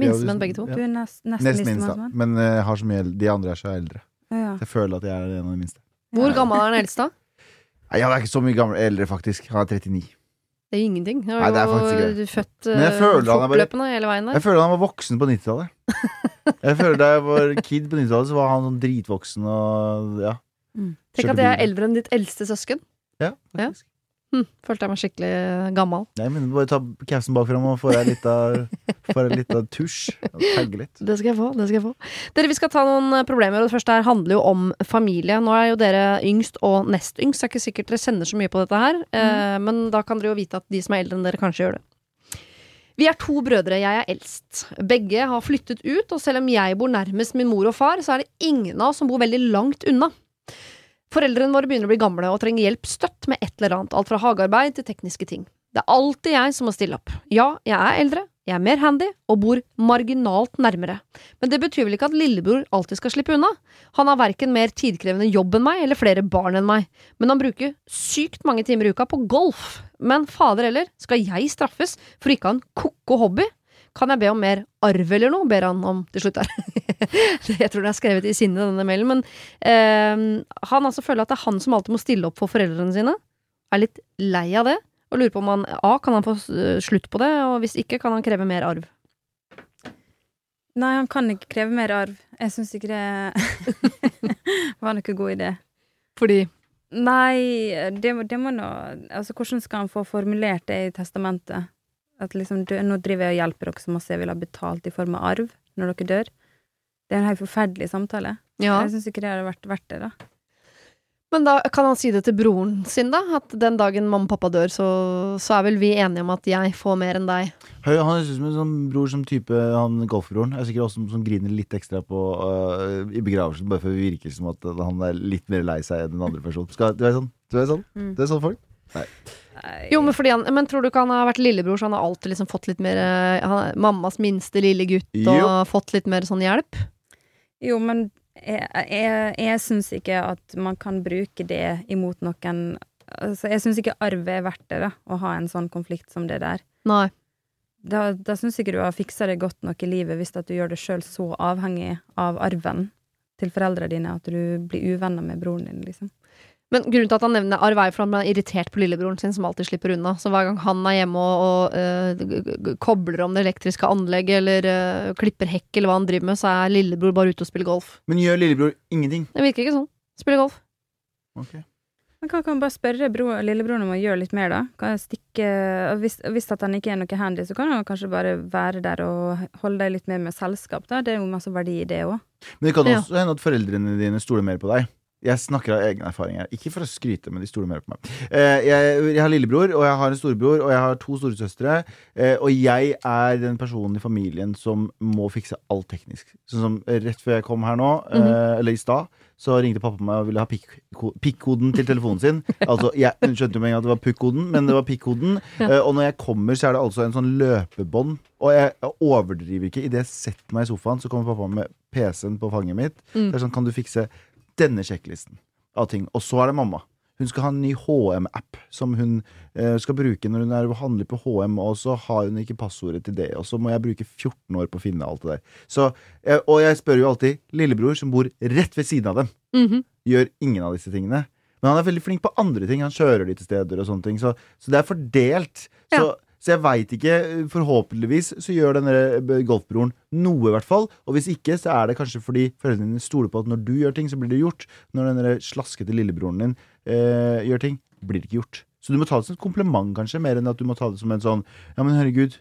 minstemenn begge to. Ja. Du er nest, nesten Nest minst minst, Men eh, jeg har så mye, de andre er så eldre. Ja. Så jeg føler at jeg er en av de minste. Hvor gammel er den eldste? Nei, Han er ikke så mye gammel, eldre, faktisk. Han er 39. Det er jo ingenting. Jeg Nei, det er faktisk ikke født Men jeg eh, føler han er bare- fortløpende hele veien der. Jeg føler han var voksen på 90-tallet. Jeg føler Da jeg var kid på 90-tallet, så var han sånn dritvoksen og ja. Mm. Tenk at jeg er eldre enn ditt eldste søsken. ja, Ja. Hm, følte jeg meg skikkelig gammel. Nei, men bare ta capsen bakfra og få deg litt av, deg litt av tusj. Og tagge litt. Det skal jeg få. det skal jeg få Dere, Vi skal ta noen eh, problemer. og Det første her handler jo om familie. Nå er jo dere yngst og nest yngst. Det er ikke sikkert dere kjenner så mye på dette her, eh, men da kan dere jo vite at de som er eldre enn dere, kanskje gjør det. Vi er to brødre, jeg er eldst. Begge har flyttet ut, og selv om jeg bor nærmest min mor og far, så er det ingen av oss som bor veldig langt unna. Foreldrene våre begynner å bli gamle og trenger hjelp støtt med et eller annet, alt fra hagearbeid til tekniske ting. Det er alltid jeg som må stille opp. Ja, jeg er eldre, jeg er mer handy og bor marginalt nærmere. Men det betyr vel ikke at lillebror alltid skal slippe unna. Han har verken mer tidkrevende jobb enn meg eller flere barn enn meg, men han bruker sykt mange timer i uka på golf. Men fader heller, skal jeg straffes for ikke å ha en ko-ko hobby? Kan jeg be om mer arv eller noe, ber han om til slutt jeg tror det er skrevet i sinne, denne mailen, men eh, han altså føler at det er han som alltid må stille opp for foreldrene sine. Er litt lei av det, og lurer på om han A. Kan han få eh, slutt på det, og hvis ikke, kan han kreve mer arv. Nei, han kan ikke kreve mer arv. Jeg syns ikke det var noen god idé. Fordi Nei, det, det må nå Altså, hvordan skal han få formulert det i testamentet? At liksom, du, nå driver jeg og hjelper dere så masse jeg vil ha betalt i form av arv når dere dør. Det er en helt forferdelig samtale. Ja. Jeg syns ikke det hadde vært verdt det, da. Men da kan han si det til broren sin, da? At den dagen mamma og pappa dør, så, så er vel vi enige om at jeg får mer enn deg. Høy, han høres ut som en sånn bror som type han golfbroren. Er sikkert også som, som griner litt ekstra på uh, i begravelsen, bare for det virker som at han er litt mer lei seg enn den andre personen. Skal, du er sånn? Du er sånn? Mm. Du er sånn folk? Nei. Jo, men, fordi han, men tror du ikke han har vært lillebror, så han har alltid liksom fått litt mer eh, han, er Mammas minste lille gutt, og Jo. fått litt mer sånn hjelp? Jo, men jeg, jeg, jeg syns ikke at man kan bruke det imot noen altså, Jeg syns ikke arv er verdt det, da, å ha en sånn konflikt som det der. Nei. Da, da syns ikke du har fiksa det godt nok i livet hvis at du gjør det sjøl så avhengig av arven til foreldra dine at du blir uvenner med broren din, liksom. Men grunnen til at han nevner arv, er jo han er irritert på lillebroren sin, som alltid slipper unna. Så hver gang han er hjemme og, og eh, g- kobler om det elektriske anlegget, eller uh, klipper hekk, eller hva han driver med, så er lillebror bare ute og spiller golf. Men gjør lillebror ingenting? Det virker ikke sånn. Spiller golf. Okay. Men kan man bare spørre bro, lillebroren om å gjøre litt mer, da? Kan jeg stikke og hvis, hvis at han ikke er noe handy, så kan han kanskje bare være der og holde deg litt mer med selskap, da. Det er jo masse verdi i det òg. Men det kan Ja. også hende at foreldrene dine stoler mer på deg. Jeg snakker av egen erfaringer. Ikke for å skryte, men de stoler mer på meg. Eh, jeg, jeg har lillebror, og jeg har en storebror, og jeg har to storesøstre. Eh, og jeg er den personen i familien som må fikse alt teknisk. Sånn som eh, rett før jeg kom her nå, eh, eller i stad, så ringte pappa meg og ville ha pikk- pikkoden til telefonen sin. Altså, jeg skjønte jo med en gang at det var pukkoden, men det var pikkoden. Ja. og når jeg kommer, så er det altså en sånn løpebånd. Og jeg overdriver ikke. Idet jeg setter meg i sofaen, så kommer pappa med PC-en på fanget mitt. Mm. Det er sånn, kan du fikse denne sjekklisten av ting. Og så er det mamma. Hun skal ha en ny HM-app som hun eh, skal bruke når hun er og handler på HM, og så har hun ikke passordet til det, og så må jeg bruke 14 år på å finne alt det der. Så, eh, og jeg spør jo alltid lillebror, som bor rett ved siden av dem, Mhm. gjør ingen av disse tingene. Men han er veldig flink på andre ting. Han kjører de til steder og sånne ting. Så, så det er fordelt. Ja. så jeg veit ikke. Forhåpentligvis så gjør denne eh, golfbroren noe, i hvert fall. Og hvis ikke, så er det kanskje fordi foreldrene dine stoler på at når du gjør ting, så blir det gjort. Når denne slaskete lillebroren din eh, gjør ting, blir det ikke gjort. Så du må ta det som et kompliment, kanskje, mer enn at du må ta det som en sånn Ja, men herregud.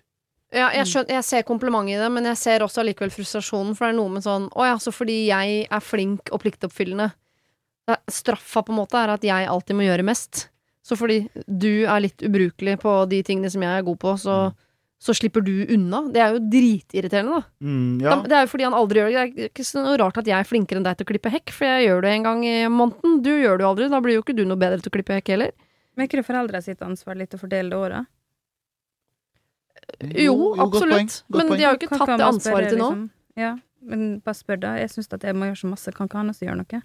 Ja, jeg, skjønner, jeg ser komplimentet i det, men jeg ser også allikevel frustrasjonen. For det er noe med sånn Å ja, så fordi jeg er flink og pliktoppfyllende Straffa på en måte er at jeg alltid må gjøre mest. Så fordi du er litt ubrukelig på de tingene som jeg er god på, så, så slipper du unna. Det er jo dritirriterende, da. Mm, ja. Det er jo fordi han aldri gjør det. Det er ikke så rart at jeg er flinkere enn deg til å klippe hekk, for jeg gjør det en gang i måneden. Du gjør det jo aldri. Da blir jo ikke du noe bedre til å klippe hekk heller. Men er ikke det foreldre sitt ansvar litt å fordele det året? Jo, godt absolutt. Godt godt Men de har jo ikke tatt det ansvaret til nå. liksom? Ja, men bare spør da. Jeg syns at jeg må gjøre så masse. Kan ikke han også gjøre noe?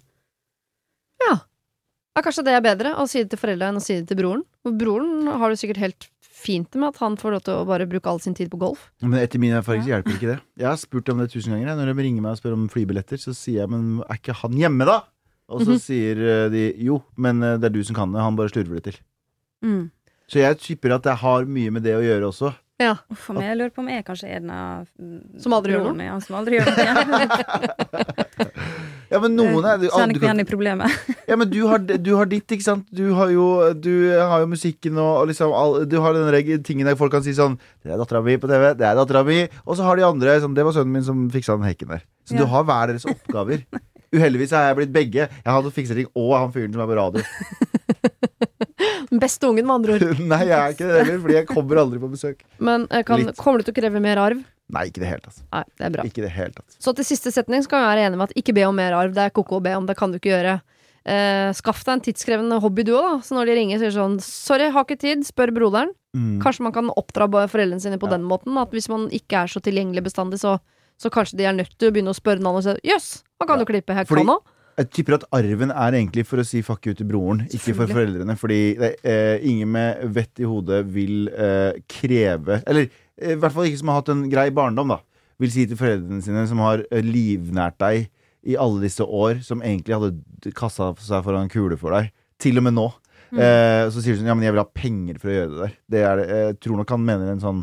Ja, kanskje det er bedre å si det til foreldra enn å si det til broren. For broren har det sikkert helt fint med at han får lov til å bare bruke all sin tid på golf. Men etter min erfaring så hjelper ikke det. Jeg har spurt om det tusen ganger. Når de ringer meg og spør om flybilletter, så sier jeg men er ikke han hjemme, da? Og så Mhm. sier eh, de jo, men eh, det er du som kan det. Han bare slurver det til. Mm. Så jeg tipper at det har mye med det å gjøre også. Ja. Uff meg, jeg lurer på om jeg kanskje er den av mm, Som aldri gjør noe? Ja, som aldri gjør noe. Ja, men noen er du, Kjenner ikke igjen i problemet. Ja, men du har, du har ditt, ikke sant? Du har jo, du har jo musikken og, og liksom all, Du har den tingen der folk kan si sånn 'Det er dattera mi på TV', 'Det er dattera mi', og så har de andre sånn 'Det var sønnen min som fiksa den hekken der'. Så Ja. du har hver deres oppgaver. Uheldigvis har jeg blitt begge. Jeg har hatt fikseting og han fyren som er på radio. Den beste ungen, med andre ord. Nei, jeg er ikke det heller, fordi jeg kommer aldri på besøk. Men eh, kan, kommer du til å kreve mer arv? Nei, ikke i det hele tatt. Nei, det er bra. Ikke det helt, altså. Så til siste setning skal vi være enige med at ikke be om mer arv. Det er koko å be om, det kan du ikke gjøre. Eh, skaff deg en tidskrevende hobby du òg, da. Så når de ringer, sier sånn 'sorry, har ikke tid', spør broderen. Mm. Kanskje man kan oppdra foreldrene sine på Ja. den måten. At hvis man ikke er så tilgjengelig bestandig, så, så kanskje de er nødt til å begynne å spørre noen og si 'jøss, han kan Ja. jo klippe jeg kan òg'. Jeg tipper at arven er egentlig for å si fuck you til broren, ikke for foreldrene. Fordi det, eh, ingen med vett i hodet vil eh, kreve Eller eh, i hvert fall ikke som har hatt en grei barndom, da. Vil si til foreldrene sine, som har eh, livnært deg i alle disse år, som egentlig hadde kassa seg foran en kule for deg, til og med nå. Eh, så sier du sånn Ja, men jeg vil ha penger for å gjøre det der. Det er det. Jeg tror nok han mener en sånn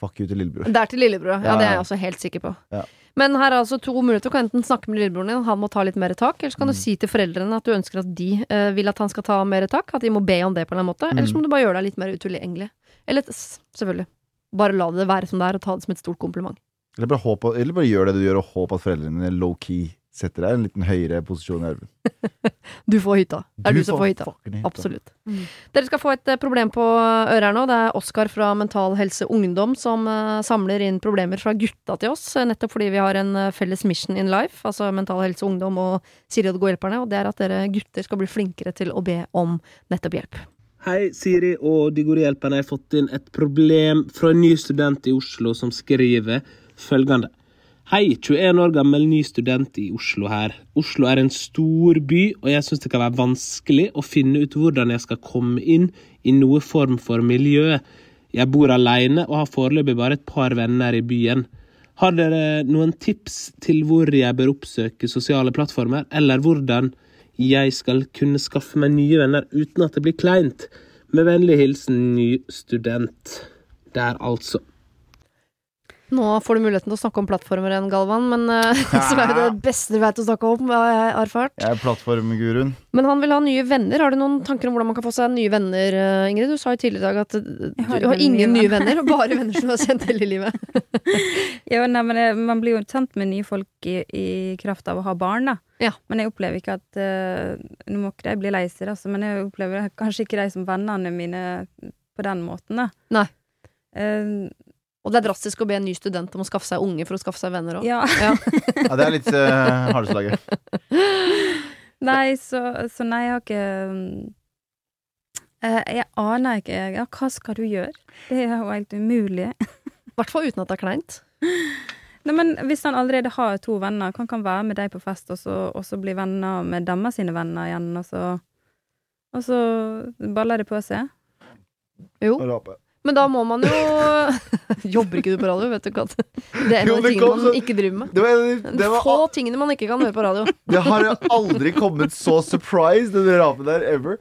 fuck you til lillebror. Det er til lillebror, ja. Ja, Det er jeg også helt sikker på. Ja. Men her er altså to muligheter. Du kan enten snakke med lillebroren din, han må ta litt mer tak. Eller så kan du Mm. si til foreldrene at du ønsker at de eh, vil at han skal ta mer tak. At de må be om det på en eller annen måte. Eller så Mm. må du bare gjøre deg litt mer utilgjengelig. Eller selvfølgelig. Bare la det være som det er, og ta det som et stort kompliment. Eller bare, håp, eller bare gjør det du gjør, og håp at foreldrene low-key setter deg i en liten høyere posisjon i arven. Du får hytta. Det er du, som får hytta. hytta. Absolutt. Mm. Dere skal få et eh, problem på øret her nå. Det er Oskar fra Mental Helse Ungdom som eh, samler inn problemer fra gutta til oss, eh, nettopp fordi vi har en felles mission in life, altså Mental Helse Ungdom og Siri og de gode hjelperne, og det er at dere gutter skal bli flinkere til å be om nettopp hjelp. Hei, Siri og De gode hjelperne. Jeg har fått inn et problem fra en ny student i Oslo som skriver følgende. Hei, 21 år gammel ny student i Oslo her. Oslo er en stor by, og jeg syns det kan være vanskelig å finne ut hvordan jeg skal komme inn i noe form for miljø. Jeg bor alene og har foreløpig bare et par venner i byen. Har dere noen tips til hvor jeg bør oppsøke sosiale plattformer, eller hvordan jeg skal kunne skaffe meg nye venner uten at det blir kleint? Med vennlig hilsen ny student. Der, altså. Nå får du muligheten til å snakke om plattformer igjen, Galvan, men eh, som er jo det beste du vet å snakke om, har jeg erfart. Jeg er plattformguruen. Men han vil ha nye venner. Har du noen tanker om hvordan man kan få seg nye venner, eh, Ingrid? Du sa jo tidligere i dag at du har har ingen nye nye venner, og bare venner som du har kjent hele livet. jo, nei, men det, Man blir jo kjent med nye folk i, i kraft av å ha barn, da. Ja. Men jeg opplever ikke at uh, Nå må ikke de bli lei seg, altså, men jeg opplever kanskje ikke de som vennene mine på den måten, da. Nei. Eh, Og det er drastisk å be en ny student om å skaffe seg unge for å skaffe seg venner òg. ja. Ja. Ja, det er litt uh, hardslaget. Nei, så, så nei, jeg har ikke eh, Jeg aner ikke. Ja, hva skal du gjøre? Det er jo helt umulig. I hvert fall uten at det er kleint. Nei, men Hvis han allerede har to venner, kan han være med deg på fest, og så, og så bli venner med deres sine venner igjen, og så, og så baller det på seg? Jo. Men da må man jo Jobber ikke du på radio, vet du hva? Det er en av de tingene man så- ikke driver med. Det, var, det, Få tingene man ikke kan høre på radio. det har aldri kommet så surprise, den rapen der, ever.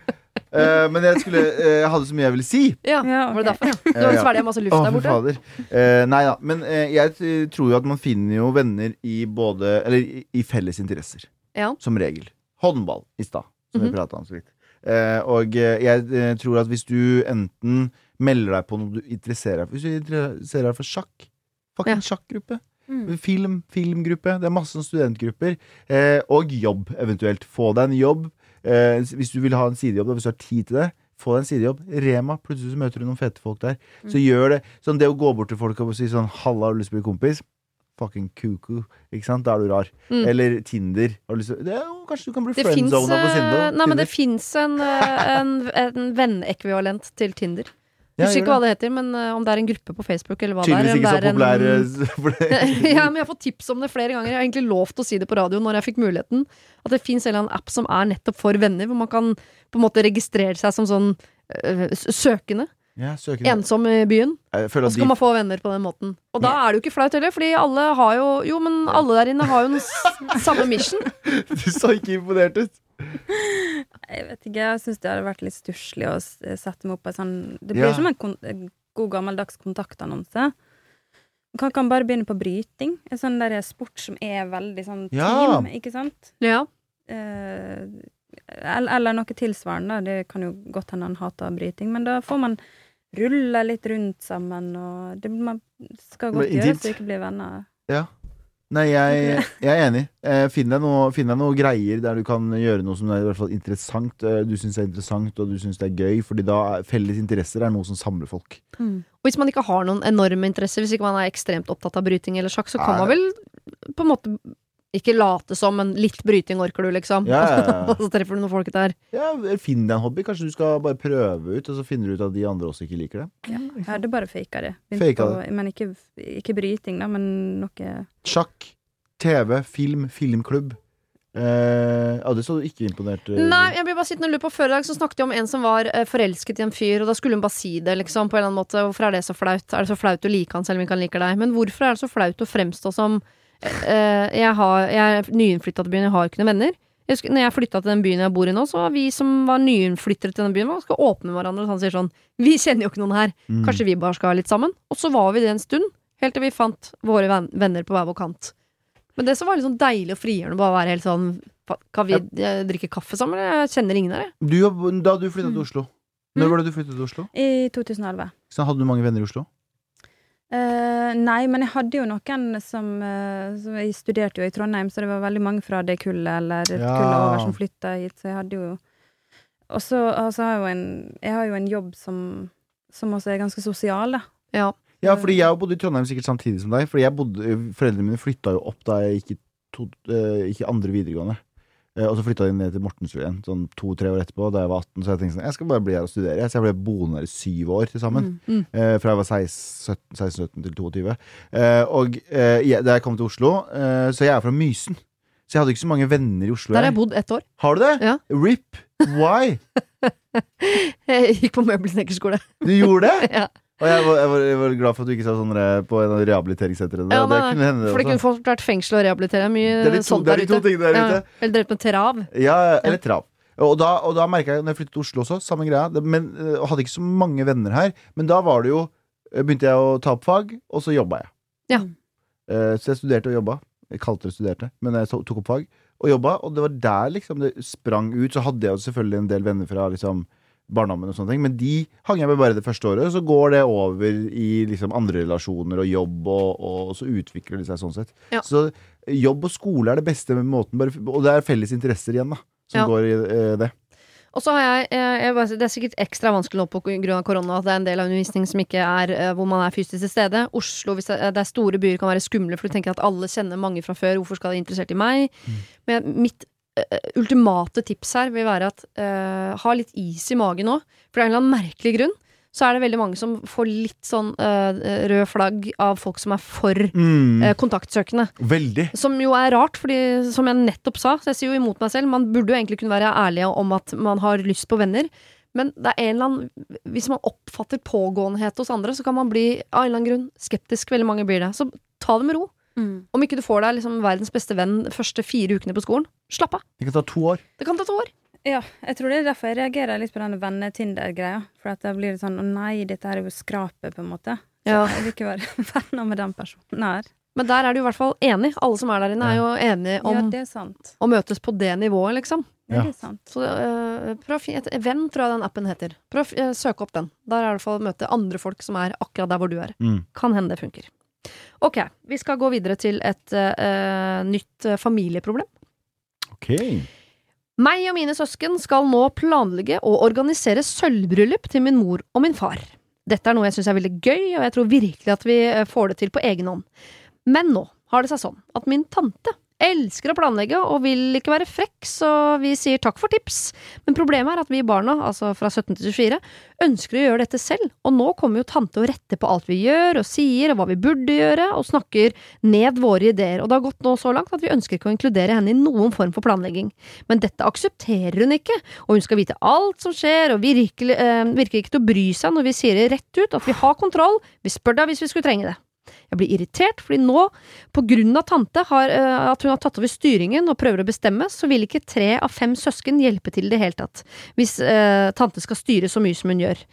Uh, men jeg, skulle, uh, jeg hadde så mye jeg ville si. Ja, Ja, Var det derfor? Ja. Du har svelget masse luft oh, der borte. Eh, nei da. Men jeg tror jo at man finner jo venner i både Eller i, felles interesser. Ja. Som regel. Håndball i stad, som vi Mhm. prata om så vidt. Eh, og jeg tror at hvis du enten melder deg på noe du interesserer deg for Hvis du interesserer deg for sjakk, fucking sjakkgruppe. Mm. Film, filmgruppe. Det er masse studentgrupper. Eh, og jobb, eventuelt. Få deg en jobb. Eh, hvis du vil ha en sidejobb, da, hvis du har tid til det, få deg en sidejobb. Rema. Plutselig så møter du noen fete folk der. Så gjør det. Sånn det å gå bort til folk og si sånn 'Halla, har du lyst til å bli kompis?' Fucking kuku. Ikke sant? Da er du rar. Mm. Eller Tinder. Har du lyst til, det jo- kanskje du kan bli friendzona på Tinder. Nei, men det Tinder. fins en, eh, en, en vennekvivalent til Tinder. Ja, Husker ikke hva det heter, men eh, om det er en gruppe på Facebook eller hva det Tydeligvis er. ikke så det populær. en- eh, det- ja, men jeg har fått tips om det flere ganger. Jeg har egentlig lovt å si det på radio når jeg fikk muligheten. At det fins en eller annen app som er nettopp for venner, hvor man kan på en måte registrere seg som sånn øh, søkende. Ja, Ensom i byen. Og så kan de man få venner på den måten. Og da er det jo ikke flaut heller, fordi alle har jo Jo, men alle der inne har jo den samme mission. Du så ikke imponert ut. Jeg vet ikke, jeg syns det hadde vært litt stusslig å sette meg opp på en sånn Det blir Ja. som en kon en god gammeldags kontaktannonse. Kan kan bare begynne på bryting. En sånn der sport som er veldig sånn Ja. team, ikke sant? Ja. Eh, eller, eller noe tilsvarende. Det kan jo godt hende han hater bryting, men da får man rulle litt rundt sammen, og det man skal godt gjøres å ikke bli venner. Ja. Nei, jeg, jeg er enig. Eh, Finn deg, noe, finn deg noe greier der du kan gjøre noe som er i hvert fall interessant. eh, Du syns er interessant, og du syns det er gøy. Fordi da er felles interesser er noe som samler folk. Og hvis man ikke har noen enorme interesser, hvis ikke man er ekstremt opptatt av bryting eller sjakk, så kan Nei. man vel på en måte ikke late som, men litt bryting orker du, liksom. Ja, ja, ja. Og så treffer du noen folk der. Ja, Finn deg en hobby. Kanskje du skal bare prøve ut, og så finner du ut at de andre også ikke liker det. Jeg hadde bare faka det. Faket på- Men ikke, ikke bryting, da, men noe Sjakk, TV, film, filmklubb. Eh, ja, det så du ikke imponert eh, Nei, jeg blir bare sittende og lure på Før i dag så snakket jeg om en som var eh, forelsket i en fyr, og da skulle hun bare si det, liksom, på en eller annen måte. Hvorfor er det så flaut? Er det så flaut å like han selv om ikke han liker deg? Men hvorfor er det så flaut å fremstå som jeg, har, jeg er nyinnflytta til byen, jeg har ikke noen venner. Jeg husker, når jeg flytta til den byen jeg bor i nå, så var vi som var nyinnflyttere til den byen, var ganske åpne med hverandre. Og han sier sånn Vi kjenner jo ikke noen her. Mm. Kanskje vi bare skal litt sammen? Og så var vi det en stund, helt til vi fant våre venner på hver vår kant. Men det som var litt sånn deilig og frigjørende, bare å være helt sånn Kan vi eh, drikke kaffe sammen? Jeg kjenner ingen her, jeg. Du, da du flytta til Mm. Oslo Når Mm. var det du flyttet til Oslo? I 2011. Så hadde du mange venner i Oslo? Eh, nei, men jeg hadde jo noen som, uh, som Jeg studerte jo i Trondheim, så det var veldig mange fra det kullet eller Ja. kullet over som flytta hit, så jeg hadde jo Og så altså, har jeg jo en Jeg har jo en jobb som, som også er ganske sosial, da. Ja. Ja, fordi jeg bodde i Trondheim sikkert samtidig som deg. Fordi jeg bodde, Foreldrene mine flytta jo opp da jeg gikk i, to, eh, gikk andre videregående. Eh, og så flytta de ned til Mortensrud igjen sånn to-tre år etterpå, da jeg var 18. Så jeg tenkte sånn, jeg skal bare bli her og studere. Så jeg ble boende her i syv år til sammen. Mm. Eh, fra jeg var 16-17 til 22. Eh, og eh, jeg, da jeg kom til Oslo eh, Så jeg er fra Mysen. Så jeg hadde ikke så mange venner i Oslo. Der har jeg bodd ett år. Har du det? Ja. RIP. Why? Jeg gikk på møbelsnekkerskole. Du gjorde det? ja. Og jeg var, jeg, var, jeg var glad for at du ikke sa sånn på en av rehabiliteringssentrene. Ja, det kunne hende, For det kunne fort vært fengsel og rehabilitere. Mye Det er de to, det er de to tingene der Ja. ute. Eller drevet med trav. Ja, eller trav. Og da, og da merka jeg, når jeg flyttet til Oslo også, samme greia. Men øh, hadde ikke så mange venner her. Men da var det jo øh, begynte jeg å ta opp fag, og så jobba jeg. Ja. Eh, så jeg studerte og jobba. Jeg kalte det studerte, men jeg tok opp fag og jobba. Og det var der liksom det sprang ut. Så hadde jeg jo selvfølgelig en del venner fra liksom barndommen og sånne ting, men de hang jeg med bare det første året. Så går det over i liksom andre relasjoner og jobb, og, og så utvikler de seg sånn sett. Ja. Så jobb og skole er det beste med måten, og det er felles interesser igjen, da, som Ja. går i eh, det. Og så har jeg, eh, jeg bare- Det er sikkert ekstra vanskelig nå av korona at det er en del av undervisning som ikke er eh, hvor man er fysisk til stede. Oslo, hvis det, er store byer, kan være skumle, for du tenker at alle kjenner mange fra før. Hvorfor skal de være interessert i meg? Men mitt ultimate tips her vil være at uh, ha litt is i magen nå. For det er en eller annen merkelig grunn så er det veldig mange som får litt sånn uh, rød flagg av folk som er for Mm. uh, kontaktsøkende. Veldig. Som jo er rart, fordi som jeg nettopp sa, så jeg sier jo imot meg selv, man burde jo egentlig kunne være ærlige om at man har lyst på venner. Men det er en eller annen hvis man oppfatter pågåenhet hos andre, så kan man bli av en eller annen grunn skeptisk. Veldig mange blir det. Så ta det med ro. Mm. Om ikke du får deg liksom verdens beste venn de første fire ukene på skolen, slapp av. Det kan ta to år. Det kan ta to år. Ja, jeg tror det er derfor jeg reagerer litt på den venne-Tinder-greia. For at det blir det sånn å nei, dette er jo skrapet, på en måte. Så Ja. Jeg vil ikke være venner med den personen her. Men der er du i hvert fall enig. Alle som er der inne, er jo enige om Ja, det er sant. å møtes på det nivået, liksom. Ja. Så uh, prøv å finne et Venn, tror jeg den appen heter. Prøv å øh, søke opp den. Der er det i hvert fall å møte andre folk som er akkurat der hvor du er. Mm. Kan hende det funker. Ok, vi skal gå videre til et uh, nytt øh, familieproblem. Ok. Meg og mine søsken skal nå planlegge og organisere sølvbryllup til min mor og min far. Dette er noe jeg syns er veldig gøy, og jeg tror virkelig at vi øh, får det til på egen hånd. Men nå har det seg sånn at min tante elsker å planlegge og vil ikke være frekk, så vi sier takk for tips. Men problemet er at vi barna, altså fra 17 til 24, ønsker å gjøre dette selv, og nå kommer jo tante og retter på alt vi gjør og sier og hva vi burde gjøre, og snakker ned våre ideer, og det har gått nå så langt at vi ønsker ikke å inkludere henne i noen form for planlegging. Men dette aksepterer hun ikke, og hun skal vite alt som skjer, og virkelig, eh, virker ikke til å bry seg når vi sier det rett ut, at vi har kontroll, vi spør deg hvis vi skulle trenge det. Jeg blir irritert, fordi nå, på grunn av tante, har, eh, at hun har tatt over styringen og prøver å bestemme, så vil ikke tre av fem søsken hjelpe til i det hele tatt, hvis eh, tante skal styre så mye som hun gjør.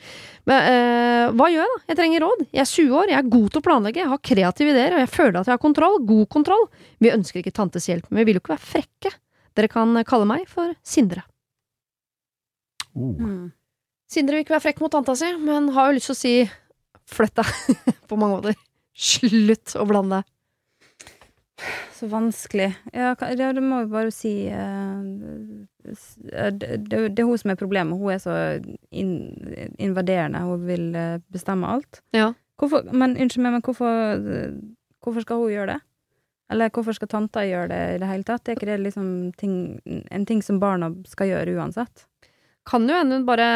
Men eh, hva gjør jeg da? Jeg trenger råd. Jeg er 20 år, jeg er god til å planlegge, jeg har kreative ideer, og jeg føler at jeg har kontroll, god kontroll. Vi ønsker ikke tantes hjelp, men vi vil jo ikke være frekke. Dere kan kalle meg for Sindre. Uh. Mm. Sindre vil ikke være frekk mot tanta si, men har jo lyst til å si flytt deg, på mange måter. Slutt å blande deg. Så vanskelig. Ja, ja, det må vi bare si eh, eh, det, det, det er hun som er problemet. Hun er så invaderende. Hun vil eh, bestemme alt. Ja. Hvorfor, men unnskyld meg, men hvorfor, hvorfor skal hun gjøre det? Eller hvorfor skal tanta gjøre det i det hele tatt? Er ikke det liksom ting, en ting som barna skal gjøre uansett? Kan jo hende hun bare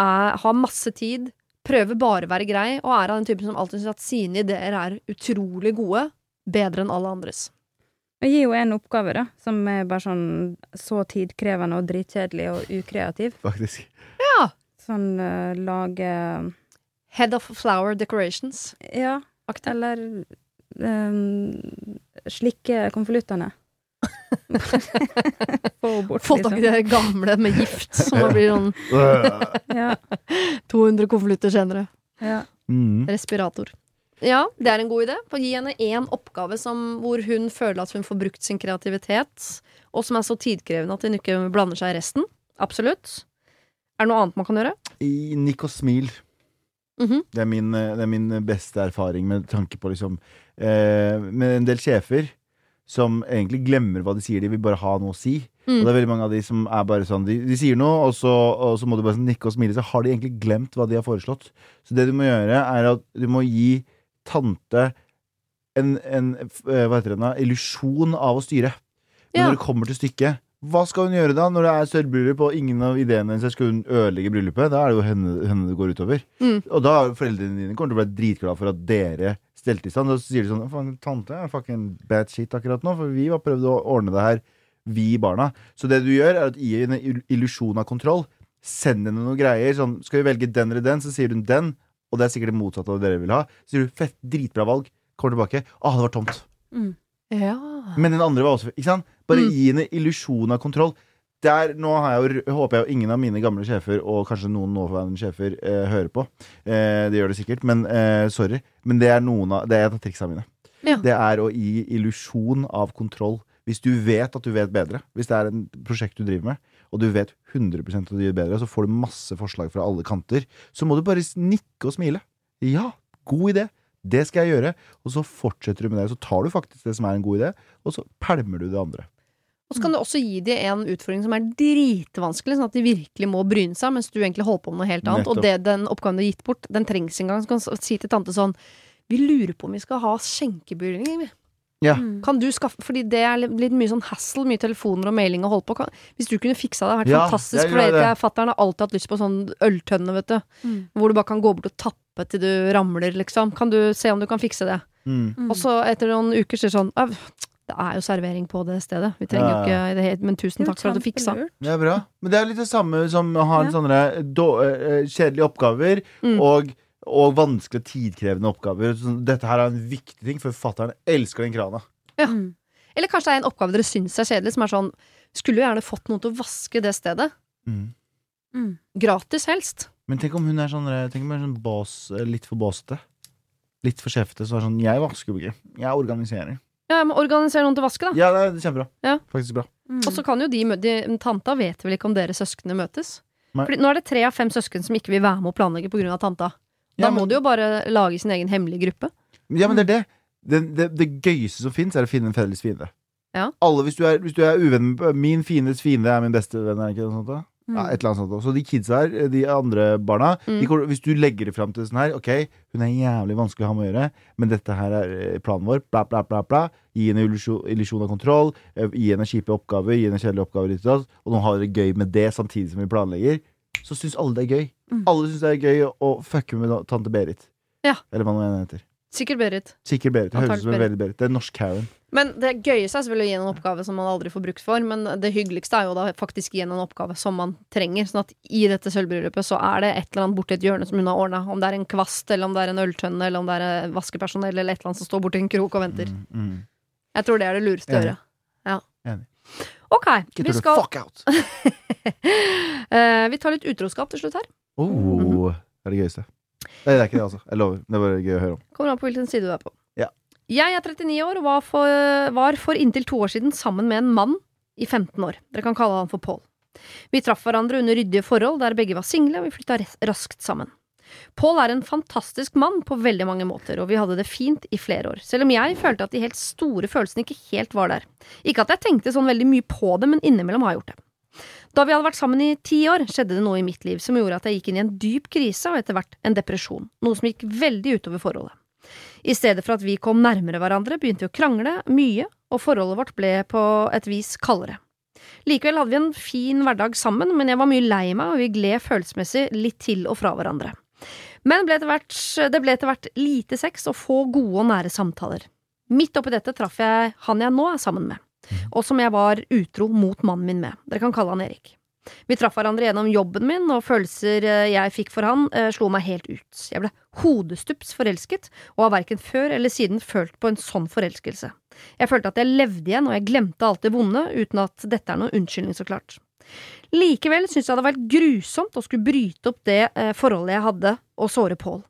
er, har masse tid, prøver bare å være grei, og er av den typen som alltid syns at sine ideer er utrolig gode, bedre enn alle andres. Jeg gir jo en oppgave, da, som er bare sånn så tidkrevende og dritkjedelig og ukreativ. Faktisk. Ja! Sånn uh, lage Head of Flower Decorations. Ja, Aktig. eller um, slikke konvoluttene. Få bort, Få tak i liksom. de gamle med gift, som man blir sånn Øh. 200 konvolutter senere. ja. Mm. Respirator. Ja, det er en god idé. Få Gi henne én oppgave som, hvor hun føler at hun får brukt sin kreativitet, og som er så tidkrevende at hun ikke blander seg i resten. Absolutt. Er det noe annet man kan gjøre? I Nikk og smil. Mhm. Det er, min, eh, det er min beste erfaring med tanke på liksom eh, Med en del sjefer som egentlig glemmer hva de sier, de vil bare ha noe å si. Mm. Og det er veldig mange av de som er bare sånn De, de sier noe, og så, og så må du bare sånn nikke og smile. Så har de egentlig glemt hva de har foreslått. Så det du må gjøre, er at du må gi tante en, en eh, hva heter det, illusjon av å styre. Men Ja. når det kommer til stykket, hva skal hun gjøre da? Når det er sølvbryllup og ingen av ideene hennes skal hun ødelegge bryllupet, da er det jo henne, henne det går utover. Mm. Og da foreldrene dine kommer til å bli dritglade for at dere stelte i stand. Og så sier de sånn tante er fucking bad shit akkurat nå, for vi har prøvd å ordne det her, vi barna. Så det du gjør, er at gi henne en illusjon av kontroll. Send henne noen greier. Sånn, skal vi velge den eller den, så sier hun den. Og det er sikkert det motsatte av det dere vil ha. Så sier du fett, dritbra valg. Kommer tilbake. Å, det var tomt. Mm. Ja. Men den andre var også Ikke sant? Bare Mm. gi henne illusjon av kontroll. Der, nå har jeg jo, håper jeg jo ingen av mine gamle sjefer, og kanskje noen nåværende sjefer, eh, hører på. Eh, det gjør det sikkert, men eh, sorry. Men det er noen av Det er et av triksene mine. Ja. Det er å gi illusjon av kontroll. Hvis du vet at du vet bedre, hvis det er en prosjekt du driver med, og du vet 100% at du gjør bedre, så får du masse forslag fra alle kanter, så må du bare nikke og smile. Ja, god idé. Det skal jeg gjøre. Og så fortsetter du med det. Så tar du faktisk det som er en god idé, og så pælmer du det andre. Og så kan du også gi dem en utfordring som er dritvanskelig, sånn at de virkelig må bryne seg, mens du egentlig holder på med noe helt annet. Nettopp. Og det, den oppgaven du har gitt bort, den trengs en gang. Så kan du si til tante sånn Vi lurer på om vi skal ha skjenkebevilgning. vi. Ja. Mm. Kan du skaffe Fordi det er litt- mye sånn hassle, mye telefoner og mailing å holde på. Kan, hvis du kunne fiksa det, hadde vært Ja, fantastisk. For det. fatter'n har alltid hatt lyst på sånn øltønne, vet du. Mm. Hvor du bare kan gå bort og tappe til du ramler, liksom. Kan du se om du kan fikse det? Mm. Mm. Og så etter noen uker så er det sånn «Au, Det er jo servering på det stedet. Vi trenger Ja, jo ja. ikke det helt, Men tusen takk for at du fiksa. Det er bra. Men det er litt det samme som å ha en Ja. sånne då, eh, kjedelige oppgaver Mm. og, og vanskelige tidkrevende oppgaver. Dette her er en viktig ting, for forfatteren elsker den krana. Ja. Mm. Eller kanskje det er en oppgave dere syns er kjedelig, som er sånn Skulle jo gjerne fått noen til å vaske det stedet. Mm. Mm. Gratis, helst. Men tenk om hun er sånn, eh, tenk om hun er sånn bas, eh, litt for basete. Litt for sjefete. Så er sånn Jeg vasker jo ikke. Jeg organiserer. Ja, men Organiser noen til å vaske, da. Ja, det er kjempebra. Ja. Faktisk bra. Mm. Og så kan jo de, de Tanta vet vel ikke om dere søsknene møtes? Fordi nå er det tre av fem søsken som ikke vil være med å planlegge pga. tanta. Da Ja, må du jo bare lage sin egen hemmelige gruppe. Ja, men det er det. Det, det, det gøyeste som fins, er å finne en felles fiende. Ja. Alle, hvis, du er, hvis du er uvenn med Min fiendes fiende er min beste venn, er det ikke noe sånt? da? Mm. Ja, et eller annet sånt. Så de kidsa her, de andre barna Mm. de, Hvis du legger det fram til sånn her Ok, hun er jævlig vanskelig å ha med å gjøre, men dette her er eh, planen vår. Bla, bla, bla. bla Gi henne illusjon, av kontroll. eh, Gi henne kjipe oppgaver. Gi henne kjedelige oppgaver. Og nå har dere gøy med det samtidig som vi planlegger. Så syns alle det er gøy. Mm. Alle syns det er gøy å, fucke med tante Berit. Ja. Eller hva nå enn heter. Sikkert Berit. Sikkert Berit. Høres ut som en veldig Berit. Det er norsk Karen. Men det gøyeste er selvfølgelig å gi en oppgave som man aldri får brukt for. Men det hyggeligste er jo da faktisk gi en oppgave som man trenger. Sånn at i dette sølvbryllupet så er det et eller annet borti et hjørne som hun har ordna. Om det er en kvast, eller om det er en øltønne, eller om det er vaskepersonell, eller et eller annet som står borti en krok og venter. Mm, mm. Jeg tror det er det lureste å gjøre. Ja. Enig. Ok, Get vi skal fuck out! uh, Vi tar litt utroskap til slutt her. Oh, det er det gøyeste. Nei, det er ikke det, altså. Jeg lover. Det er bare gøy å høre om. Kommer an på hvilken side du er på. Ja. Jeg er 39 år og var for, var for inntil to år siden sammen med en mann i 15 år. Dere kan kalle han for Pål. Vi traff hverandre under ryddige forhold der begge var single, og vi flytta raskt sammen. Pål er en fantastisk mann på veldig mange måter, og vi hadde det fint i flere år, selv om jeg følte at de helt store følelsene ikke helt var der. Ikke at jeg tenkte sånn veldig mye på det, men innimellom har jeg gjort det. Da vi hadde vært sammen i ti år, skjedde det noe i mitt liv som gjorde at jeg gikk inn i en dyp krise og etter hvert en depresjon, noe som gikk veldig utover forholdet. I stedet for at vi kom nærmere hverandre, begynte vi å krangle mye, og forholdet vårt ble på et vis kaldere. Likevel hadde vi en fin hverdag sammen, men jeg var mye lei meg, og vi gled følelsesmessig litt til og fra hverandre. Men ble hvert, det ble etter hvert lite sex og få gode og nære samtaler. Midt oppi dette traff jeg han jeg nå er sammen med, og som jeg var utro mot mannen min med. Dere kan kalle han Erik. Vi traff hverandre gjennom jobben min, og følelser eh, jeg fikk for han, eh, slo meg helt ut. Jeg ble hodestups forelsket, og har verken før eller siden følt på en sånn forelskelse. Jeg følte at jeg levde igjen, og jeg glemte alt det vonde, uten at dette er noen unnskyldning, så klart. Likevel syntes jeg det hadde vært grusomt å skulle bryte opp det eh, forholdet jeg hadde, og såre Pål.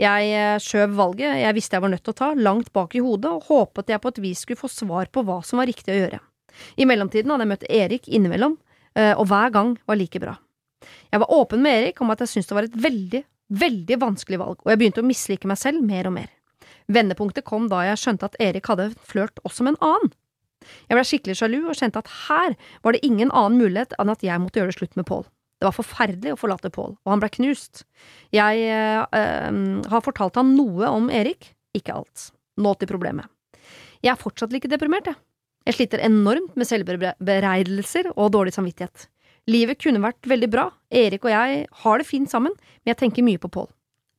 Jeg eh, skjøv valget jeg visste jeg var nødt til å ta, langt bak i hodet, og håpet jeg på et vis skulle få svar på hva som var riktig å gjøre. I mellomtiden hadde jeg møtt Erik innimellom, eh, og hver gang var like bra. Jeg var åpen med Erik om at jeg syntes det var et veldig, veldig vanskelig valg, og jeg begynte å mislike meg selv mer og mer. Vendepunktet kom da jeg skjønte at Erik hadde flørt også med en annen. Jeg ble skikkelig sjalu og kjente at her var det ingen annen mulighet enn at jeg måtte gjøre det slutt med Pål. Det var forferdelig å forlate Pål, og han ble knust. Jeg eh, eh, har fortalt han noe om Erik, ikke alt. Nå til problemet. Jeg er fortsatt like deprimert, jeg. Jeg sliter enormt med selvbereidelser og dårlig samvittighet. Livet kunne vært veldig bra, Erik og jeg har det fint sammen, men jeg tenker mye på Pål.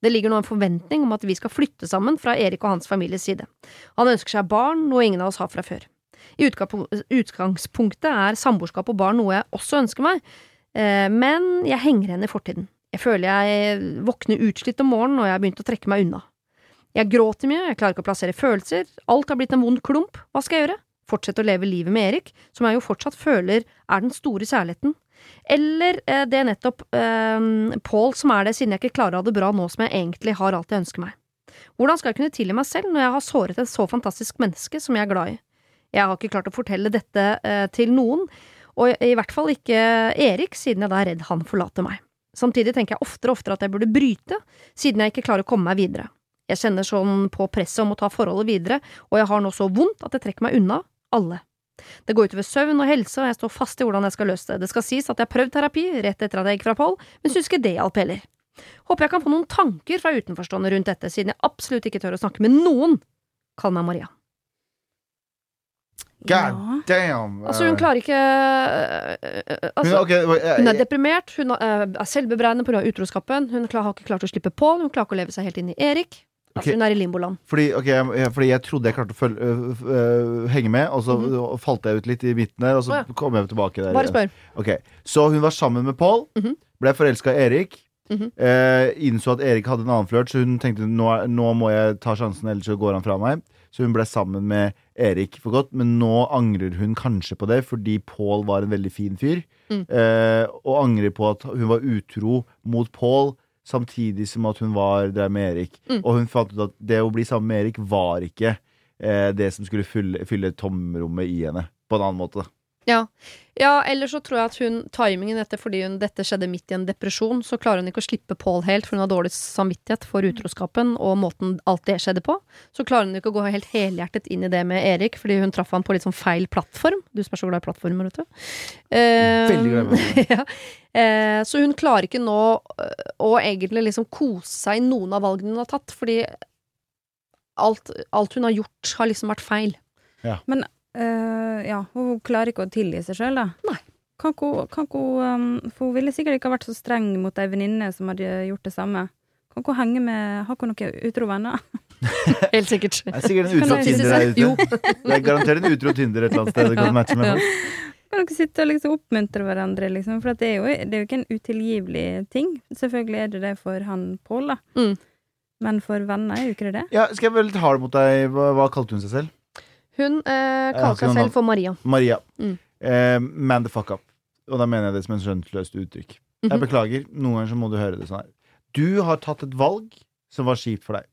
Det ligger nå en forventning om at vi skal flytte sammen fra Erik og hans families side. Han ønsker seg barn, noe ingen av oss har fra før. I utgangspunktet er samboerskap og barn noe jeg også ønsker meg, men jeg henger igjen i fortiden. Jeg føler jeg våkner utslitt om morgenen, og jeg har begynt å trekke meg unna. Jeg gråter mye, jeg klarer ikke å plassere følelser, alt har blitt en vond klump, hva skal jeg gjøre? Fortsette å leve livet med Erik, som jeg jo fortsatt føler er den store kjærligheten, eller eh, det nettopp eh, Paul som er det, siden jeg ikke klarer å ha det bra nå som jeg egentlig har alt jeg ønsker meg. Hvordan skal jeg kunne tilgi meg selv når jeg har såret et så fantastisk menneske som jeg er glad i? Jeg har ikke klart å fortelle dette eh, til noen, og i hvert fall ikke Erik, siden jeg da er redd han forlater meg. Samtidig tenker jeg oftere og oftere at jeg burde bryte, siden jeg ikke klarer å komme meg videre. Jeg kjenner sånn på presset om å ta forholdet videre, og jeg har nå så vondt at jeg trekker meg unna alle. Det går utover søvn og helse, og jeg står fast i hvordan jeg skal løse det. Det skal sies at jeg har prøvd terapi rett etter at jeg gikk fra Pål, men syns ikke det hjalp heller. Håper jeg kan få noen tanker fra utenforstående rundt dette, siden jeg absolutt ikke tør å snakke med noen. Kall meg Maria. God damn! Altså, hun klarer ikke altså, Hun- ok, uh, Hun er deprimert, hun er er selvbebreidende pga. utroskapen, hun har ikke klart å slippe på, hun klarer ikke å leve seg helt inn i Erik. Altså, okay. Hun er i limboland. Fordi, okay, fordi jeg trodde jeg klarte å følge, uh, henge med, og så falt jeg ut litt i midten der, og så oh, ja. kom jeg tilbake der. Bare spør. Så hun var sammen med Paul, mm -hmm. ble forelska i Erik. Mhm. eh, innså at Erik hadde en annen flørt, så hun tenkte nå, nå må jeg ta sjansen, ellers så går han fra meg. Så hun ble sammen med Erik for godt, men nå angrer hun kanskje på det, fordi Pål var en veldig fin fyr. Mm. Eh, og angrer på at hun var utro mot Pål, samtidig som at hun var der med Erik. Mm. Og hun fant ut at det å bli sammen med Erik var ikke eh, det som skulle fylle, fylle tomrommet i henne, på en annen måte. Ja. ja, eller så tror jeg at hun timingen etter fordi hun, dette skjedde midt i en depresjon, så klarer hun ikke å slippe Paul helt, for hun har dårlig samvittighet for utroskapen og måten alt det skjedde på. Så klarer hun ikke å gå helt helhjertet inn i det med Erik, fordi hun traff han på litt sånn feil plattform. Du som er så glad i plattformer, vet du. Eh, Veldig glad i ja. eh, så hun klarer ikke nå øh, å egentlig liksom kose seg i noen av valgene hun har tatt, fordi alt, alt hun har gjort, har liksom vært feil. Eh, ja, hun klarer ikke å tilgi seg sjøl, da. Nei. Kan ikke kan ikke um, For hun ville sikkert ikke ha vært så streng mot ei venninne som hadde gjort det samme. Kan ikke hun henge med Har ikke hun noen utro venner? Helt sikkert. Det er sikkert en utro Tinder der ute. Det er garantert en utro Tinder et eller annet sted du kan matche med. Ja. folk. Kan dere sitte og liksom oppmuntre hverandre, liksom? For at det, er jo, det er jo ikke en utilgivelig ting. Selvfølgelig er det det for han Pål, da. Mm. Men for venner er jo ikke det det. Ja, skal jeg være litt hard mot deg? Hva, hva kalte hun seg selv? Hun eh, kaller seg selv for Maria. Maria. Mm. Eh, man the fuck up. Og da mener jeg det som en skjønnsløst uttrykk. Jeg Mhm. beklager. Noen ganger så må du høre det sånn her. Du har tatt et valg som var kjipt for deg.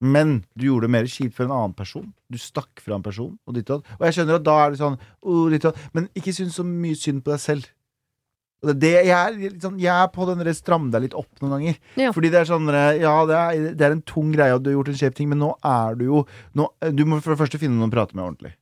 Men du gjorde det mer kjipt for en annen person. Du stakk fra en person. Og, ditt og, og jeg skjønner at da er det sånn oh, Men ikke syns så mye synd på deg selv. Det, jeg, er, sånn, jeg er på den der stram deg litt opp noen ganger. Ja. Fordi det er sånn Ja, det er, det er en tung greie at du har gjort en skjev ting, men nå er du jo nå, Du må for det første finne noen å prate med ordentlig.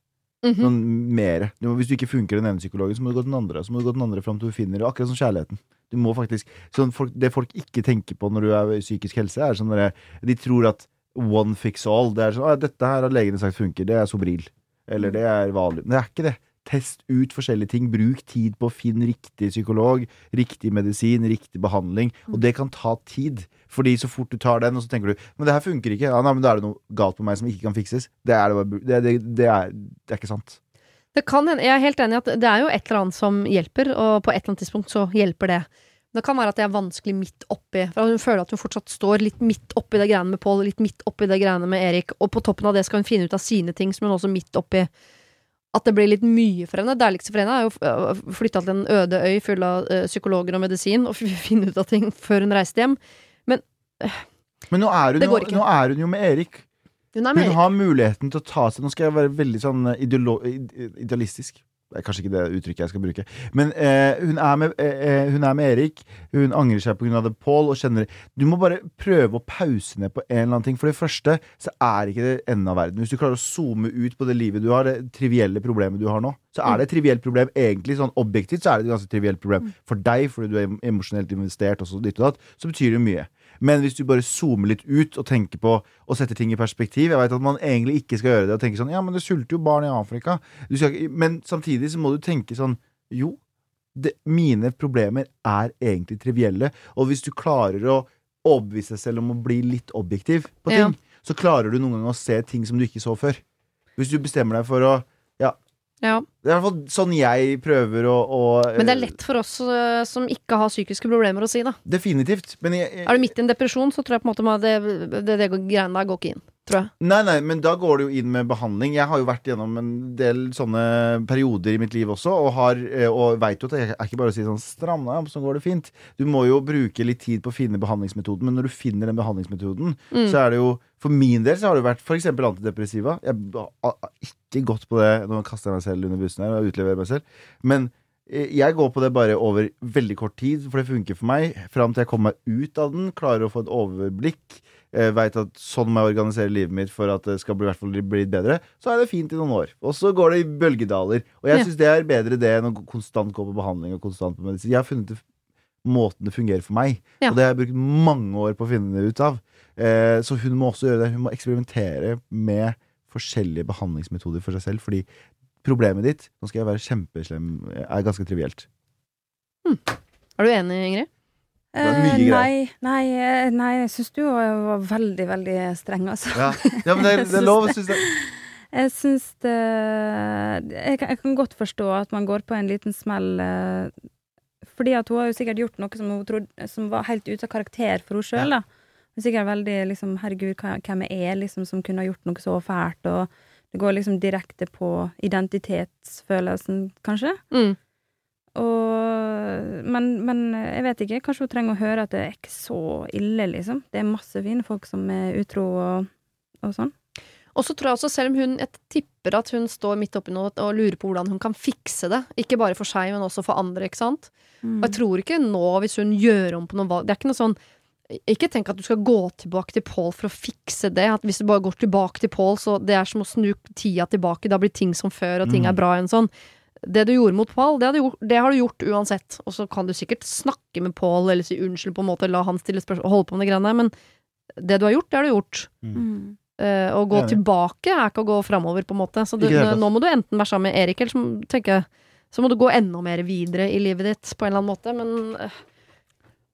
Mm -hmm. Noen mere. Du må, hvis du ikke funker den ene psykologen, så må du gå til den andre. Så må du gå til den andre fram til du finner det. Akkurat som kjærligheten. Du må faktisk sånn folk, Det folk ikke tenker på når du er i psykisk helse, er sånn derre De tror at one fix all. Det er sånn «Å, 'Dette her har legene sagt funker. Det er Sobril.' Eller det er Valium. Det er ikke det. Test ut forskjellige ting. Bruk tid på å finne riktig psykolog, riktig medisin, riktig behandling. Og det kan ta tid. Fordi så fort du tar den, og så tenker du Men det her funker ikke. Ja, nei, men da er det noe galt på meg som ikke kan fikses. Det er, det, det, det, er, er ikke sant. Kan Jeg er helt enig i at det er jo et eller annet som hjelper, og på et eller annet tidspunkt så hjelper det. Det kan være at det er vanskelig midt oppi. For Hun føler at hun fortsatt står litt midt oppi det greiene med Pål, litt midt oppi det greiene med Erik, og på toppen av det skal hun finne ut av sine ting, som hun også midt oppi At det blir litt mye for henne. Det deiligste for henne er jo å flytte til en øde øy full av eh, psykologer og medisin, og finne ut av ting før hun reiste hjem. Men nå er hun, jo, nå er hun jo med Erik. Hun med Hun Erik. har muligheten til å ta seg Nå skal jeg være veldig sånn eh, idealistisk. Det er kanskje ikke det uttrykket jeg skal bruke. Men eh, hun, er med, eh, eh, hun er med Erik. Hun angrer seg pga. Paul. Og kjenner Du må bare prøve å pause ned på en eller annen ting. For det første så er ikke det enden av verden. Hvis du klarer å zoome ut på det livet du har, det trivielle problemet du har nå, så er det et trivielt problem. Egentlig sånn objektivt så er det et ganske trivielt problem. For deg, fordi du er em- emosjonelt investert, og så ditt og datt, så betyr det mye. Men hvis du bare zoomer litt ut og tenker på og setter ting i perspektiv Jeg vet at man egentlig ikke skal gjøre det og tenke sånn Ja, men det sulter jo barn i Afrika. Du skal, men samtidig så må du tenke sånn Jo, det, mine problemer er egentlig trivielle. Og hvis du klarer å overbevise deg selv om å bli litt objektiv på ting, Ja. så klarer du noen ganger å se ting som du ikke så før. Hvis du bestemmer deg for å Ja. Det er i hvert fall sånn jeg prøver å, å Men det er lett for oss uh, som ikke har psykiske problemer å si, da. Definitivt. Men jeg, jeg, Er du midt i en depresjon, så tror jeg på en måte det, det, det greiene der går ikke inn. Nei, nei, men da går det jo inn med behandling. Jeg har jo vært gjennom en del sånne perioder i mitt liv også, og, har, eh, og veit jo at det er ikke bare å si sånn opp, så går det fint'. Du må jo bruke litt tid på å finne behandlingsmetoden, men når du finner den behandlingsmetoden, Mm. så er det jo For min del så har det vært f.eks. antidepressiva. Jeg har ikke gått på det Nå kaster jeg meg selv under bussen her og utleverer meg selv. Men eh, jeg går på det bare over veldig kort tid, for det funker for meg. Fram til jeg kommer meg ut av den, klarer å få et overblikk. Eh, Veit at sånn må jeg organisere livet mitt for at det skal bli, i hvert fall bli bedre. Så er det fint i noen år. Og så går det i bølgedaler. Og jeg Ja. syns det er bedre det enn å konstant gå på behandling og konstant på medisin. Jeg har funnet måten det fungerer for meg, Ja. og det har jeg brukt mange år på å finne det ut av. Eh, så hun må også gjøre det. Hun må eksperimentere med forskjellige behandlingsmetoder for seg selv. Fordi problemet ditt, nå skal jeg være kjempeslem, er ganske trivielt. Er du enig, Ingrid? Eh, nei, nei, eh, nei, jeg syns du var veldig, veldig streng, altså. Ja, ja men det, er- det er lov å synes det. Jeg syns det jeg kan, jeg kan godt forstå at man går på en liten smell. eh, Fordi at hun har jo sikkert gjort noe som hun trodde Som var helt ute av karakter for henne sjøl, da. Er sikkert veldig liksom Herregud, hvem jeg er, liksom, som kunne ha gjort noe så fælt, og det går liksom direkte på identitetsfølelsen, kanskje. Mm. Og, men, men jeg vet ikke. Kanskje hun trenger å høre at det er ikke så ille, liksom. Det er masse fine folk som er utro og, og sånn. Og så tror jeg også, selv om hun Jeg tipper at hun står midt oppi noe og lurer på hvordan hun kan fikse det. Ikke bare for seg, men også for andre, ikke sant. Mm. Og jeg tror ikke nå, hvis hun gjør om på noe valg Det er ikke noe sånn Ikke tenk at du skal gå tilbake til Paul for å fikse det. At hvis du bare går tilbake til Paul, så det er som å snu tida tilbake. Da blir ting som før, og ting Mm. er bra igjen sånn. Det du gjorde mot Paul, det, det har du gjort uansett. Og så kan du sikkert snakke med Paul, eller si unnskyld, på en måte, la han stille spørsmål, holde på med de greiene der, men det du har gjort, det har du gjort. Mm. Uh, å gå tilbake er ikke å gå framover, på en måte. Så du, nå må du enten være sammen med Erik, eller så, tenker så må du gå enda mer videre i livet ditt, på en eller annen måte. Men eh,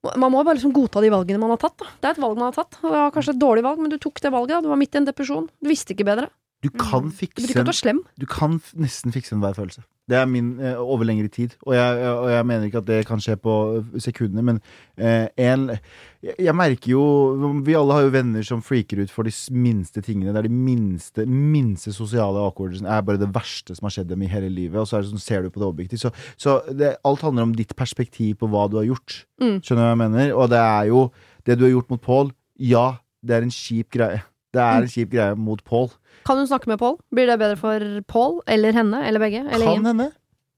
man må bare liksom godta de valgene man har tatt. Da. Det er et valg man har tatt. Det var kanskje et dårlig valg, men du tok det valget. Da. Du var midt i en depresjon. Du visste ikke bedre. Du kan Det betyr fikse ikke at en, du er slem. du kan f- nesten fikse enhver følelse. Det er min eh, over lengre tid. Og jeg, og jeg mener ikke at det kan skje på sekundene, men eh, en jeg, jeg merker jo Vi alle har jo venner som freaker ut for de s- minste tingene. Det er de minste, minste sosiale awkwardsen er bare det verste som har skjedd dem i hele livet. Og så er det sånn, ser du på det objektivt. Så, så det, alt handler om ditt perspektiv på hva du har gjort. Mm. Skjønner du hva jeg mener? Og det er jo det du har gjort mot Paul. Ja, det er en kjip greie. Det er Mm. en kjip greie mot Paul. Kan hun snakke med Paul? Blir det bedre for Paul eller henne eller begge? Eller Kan ingen? henne.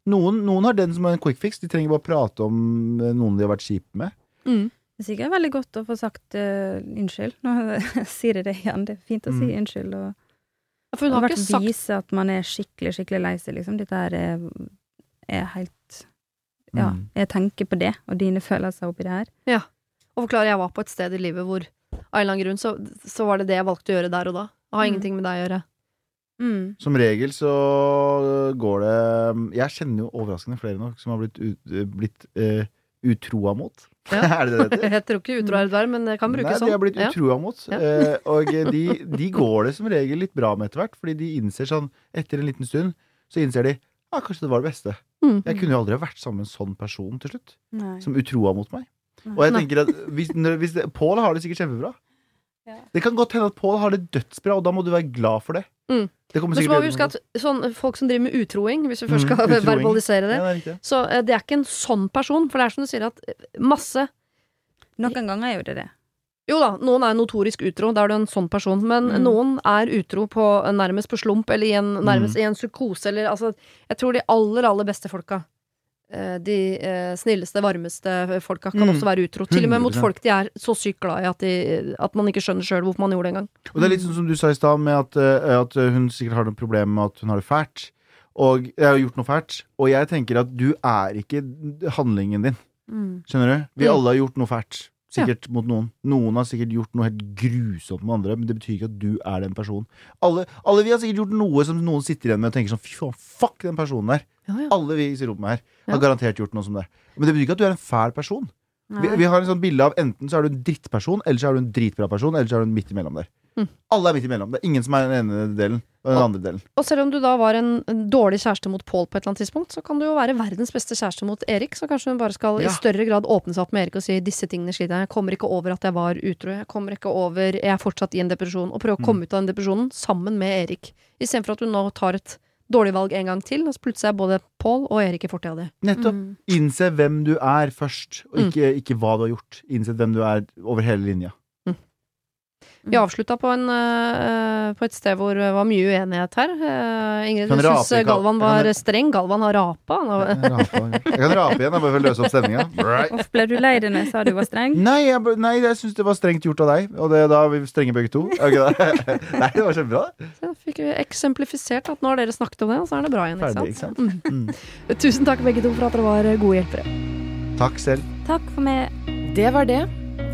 Noen, noen har den som en quick fix. De trenger bare prate om eh, noen de har vært kjipe med. Mm. Det er sikkert veldig godt å få sagt uh, unnskyld. Nå sier jeg det igjen. Det er fint å si Mm. unnskyld. Og, Ja, For hun og har hvert ikke sagt vise at man er skikkelig, skikkelig lei seg, liksom. Dette her er, er helt Ja, Mm. jeg tenker på det, og dine følelser oppi det her. Ja. Og forklare jeg var på et sted i livet hvor av en eller annen grunn så, så var det det jeg valgte å gjøre der og da. Det har Mm. ingenting med deg å gjøre. Mm. Som regel så går det Jeg kjenner jo overraskende flere nå som har blitt, ut, blitt uh, utroa mot. Ja. er det det det heter? Jeg tror ikke utro er et verb, men det kan Nei, brukes de sånn. har blitt Ja. utroa mot. Ja. Eh, og de, de går det som regel litt bra med etter hvert, fordi de innser sånn etter en liten stund, så innser de ja, kanskje det var det beste. Mm. Jeg kunne jo aldri ha vært sammen med en sånn person til slutt, Nei. som utroa mot meg. Og jeg tenker at hvis, når- hvis det, Paul har det sikkert kjempebra. Ja. Det kan godt hende at Pål har det dødsbra, og da må du være glad for det. Mm. Det Men så må vi huske at sånn, folk som driver med utroing, hvis vi først Mm, skal mm, verbalisere det, Ja, det så uh, det er ikke en sånn person. For det er som du sier at eh, masse Noen ganger er jo det det. Jo da, noen er notorisk utro, da er du en sånn person. Men Mm. noen er utro på, nærmest på slump, eller i en, nærmest Mm. i en psykose, eller altså Jeg tror de aller, aller beste folka eh, de eh, snilleste, varmeste folka kan Mm. også være utro. Til og med mot folk de er så sykt glad i at, de, at man ikke skjønner sjøl hvorfor man gjorde det engang. Og det er litt sånn som du sa i stad, med at, eh, at hun sikkert har noe problem med at hun har det fælt. Og jeg har gjort noe fælt. Og jeg tenker at du er ikke handlingen din. Mm. Skjønner du? Vi Mm. alle har gjort noe fælt. Sikkert mot noen. Noen har sikkert gjort noe helt grusomt med andre, men det betyr ikke at du er den personen. Alle, alle vi har sikkert gjort noe som noen sitter igjen med og tenker sånn fy faen, fuck den personen der. Ja, ja. Alle vi i rommet her har Ja. garantert gjort noe som det. Men det betyr ikke at du er en fæl person. Vi, vi har en sånn bilde av enten så er du en drittperson, eller så er du en dritbra person, eller så er du en midt imellom der. Mm. Alle er midt imellom. Det er ingen som er den ene delen og den Og- andre delen. Og selv om du da var en dårlig kjæreste mot Paul på et eller annet tidspunkt, så kan du jo være verdens beste kjæreste mot Erik, så kanskje hun bare skal Ja. i større grad åpne seg opp med Erik og si disse tingene sliter jeg. Jeg kommer ikke over at jeg var utro. Jeg kommer ikke over Jeg er fortsatt i en depresjon. Og prøve å komme ut av den depresjonen sammen med Erik. Istedenfor at hun nå tar et dårlig valg en gang til, og så plutselig er både Pål og Erik i fortida di. Nettopp. Mm. Innse hvem du er først, og Mm. ikke, ikke hva du har gjort. Innse hvem du er over hele linja. Vi avslutta på, en, eh, på et sted hvor det var mye uenighet her. Eh, Ingrid, Kan du syns Galvan var kan- streng. Galvan har rapa. Jeg kan rape, jeg kan rape igjen, jeg, bare for å løse opp stemninga. Right. ble du lei deg når jeg sa du var streng? Nei, jeg, nei, jeg syns det var strengt gjort av deg, og det, da er vi strenge begge to. Okay, det? Nei, det var kjempebra. Så fikk vi eksemplifisert at nå har dere snakket om det, og så er det bra igjen. Ikke sant? ikke sant? Mm. Mm. Tusen takk begge to for at dere var gode hjelpere. Takk selv. Takk for meg. Det var det.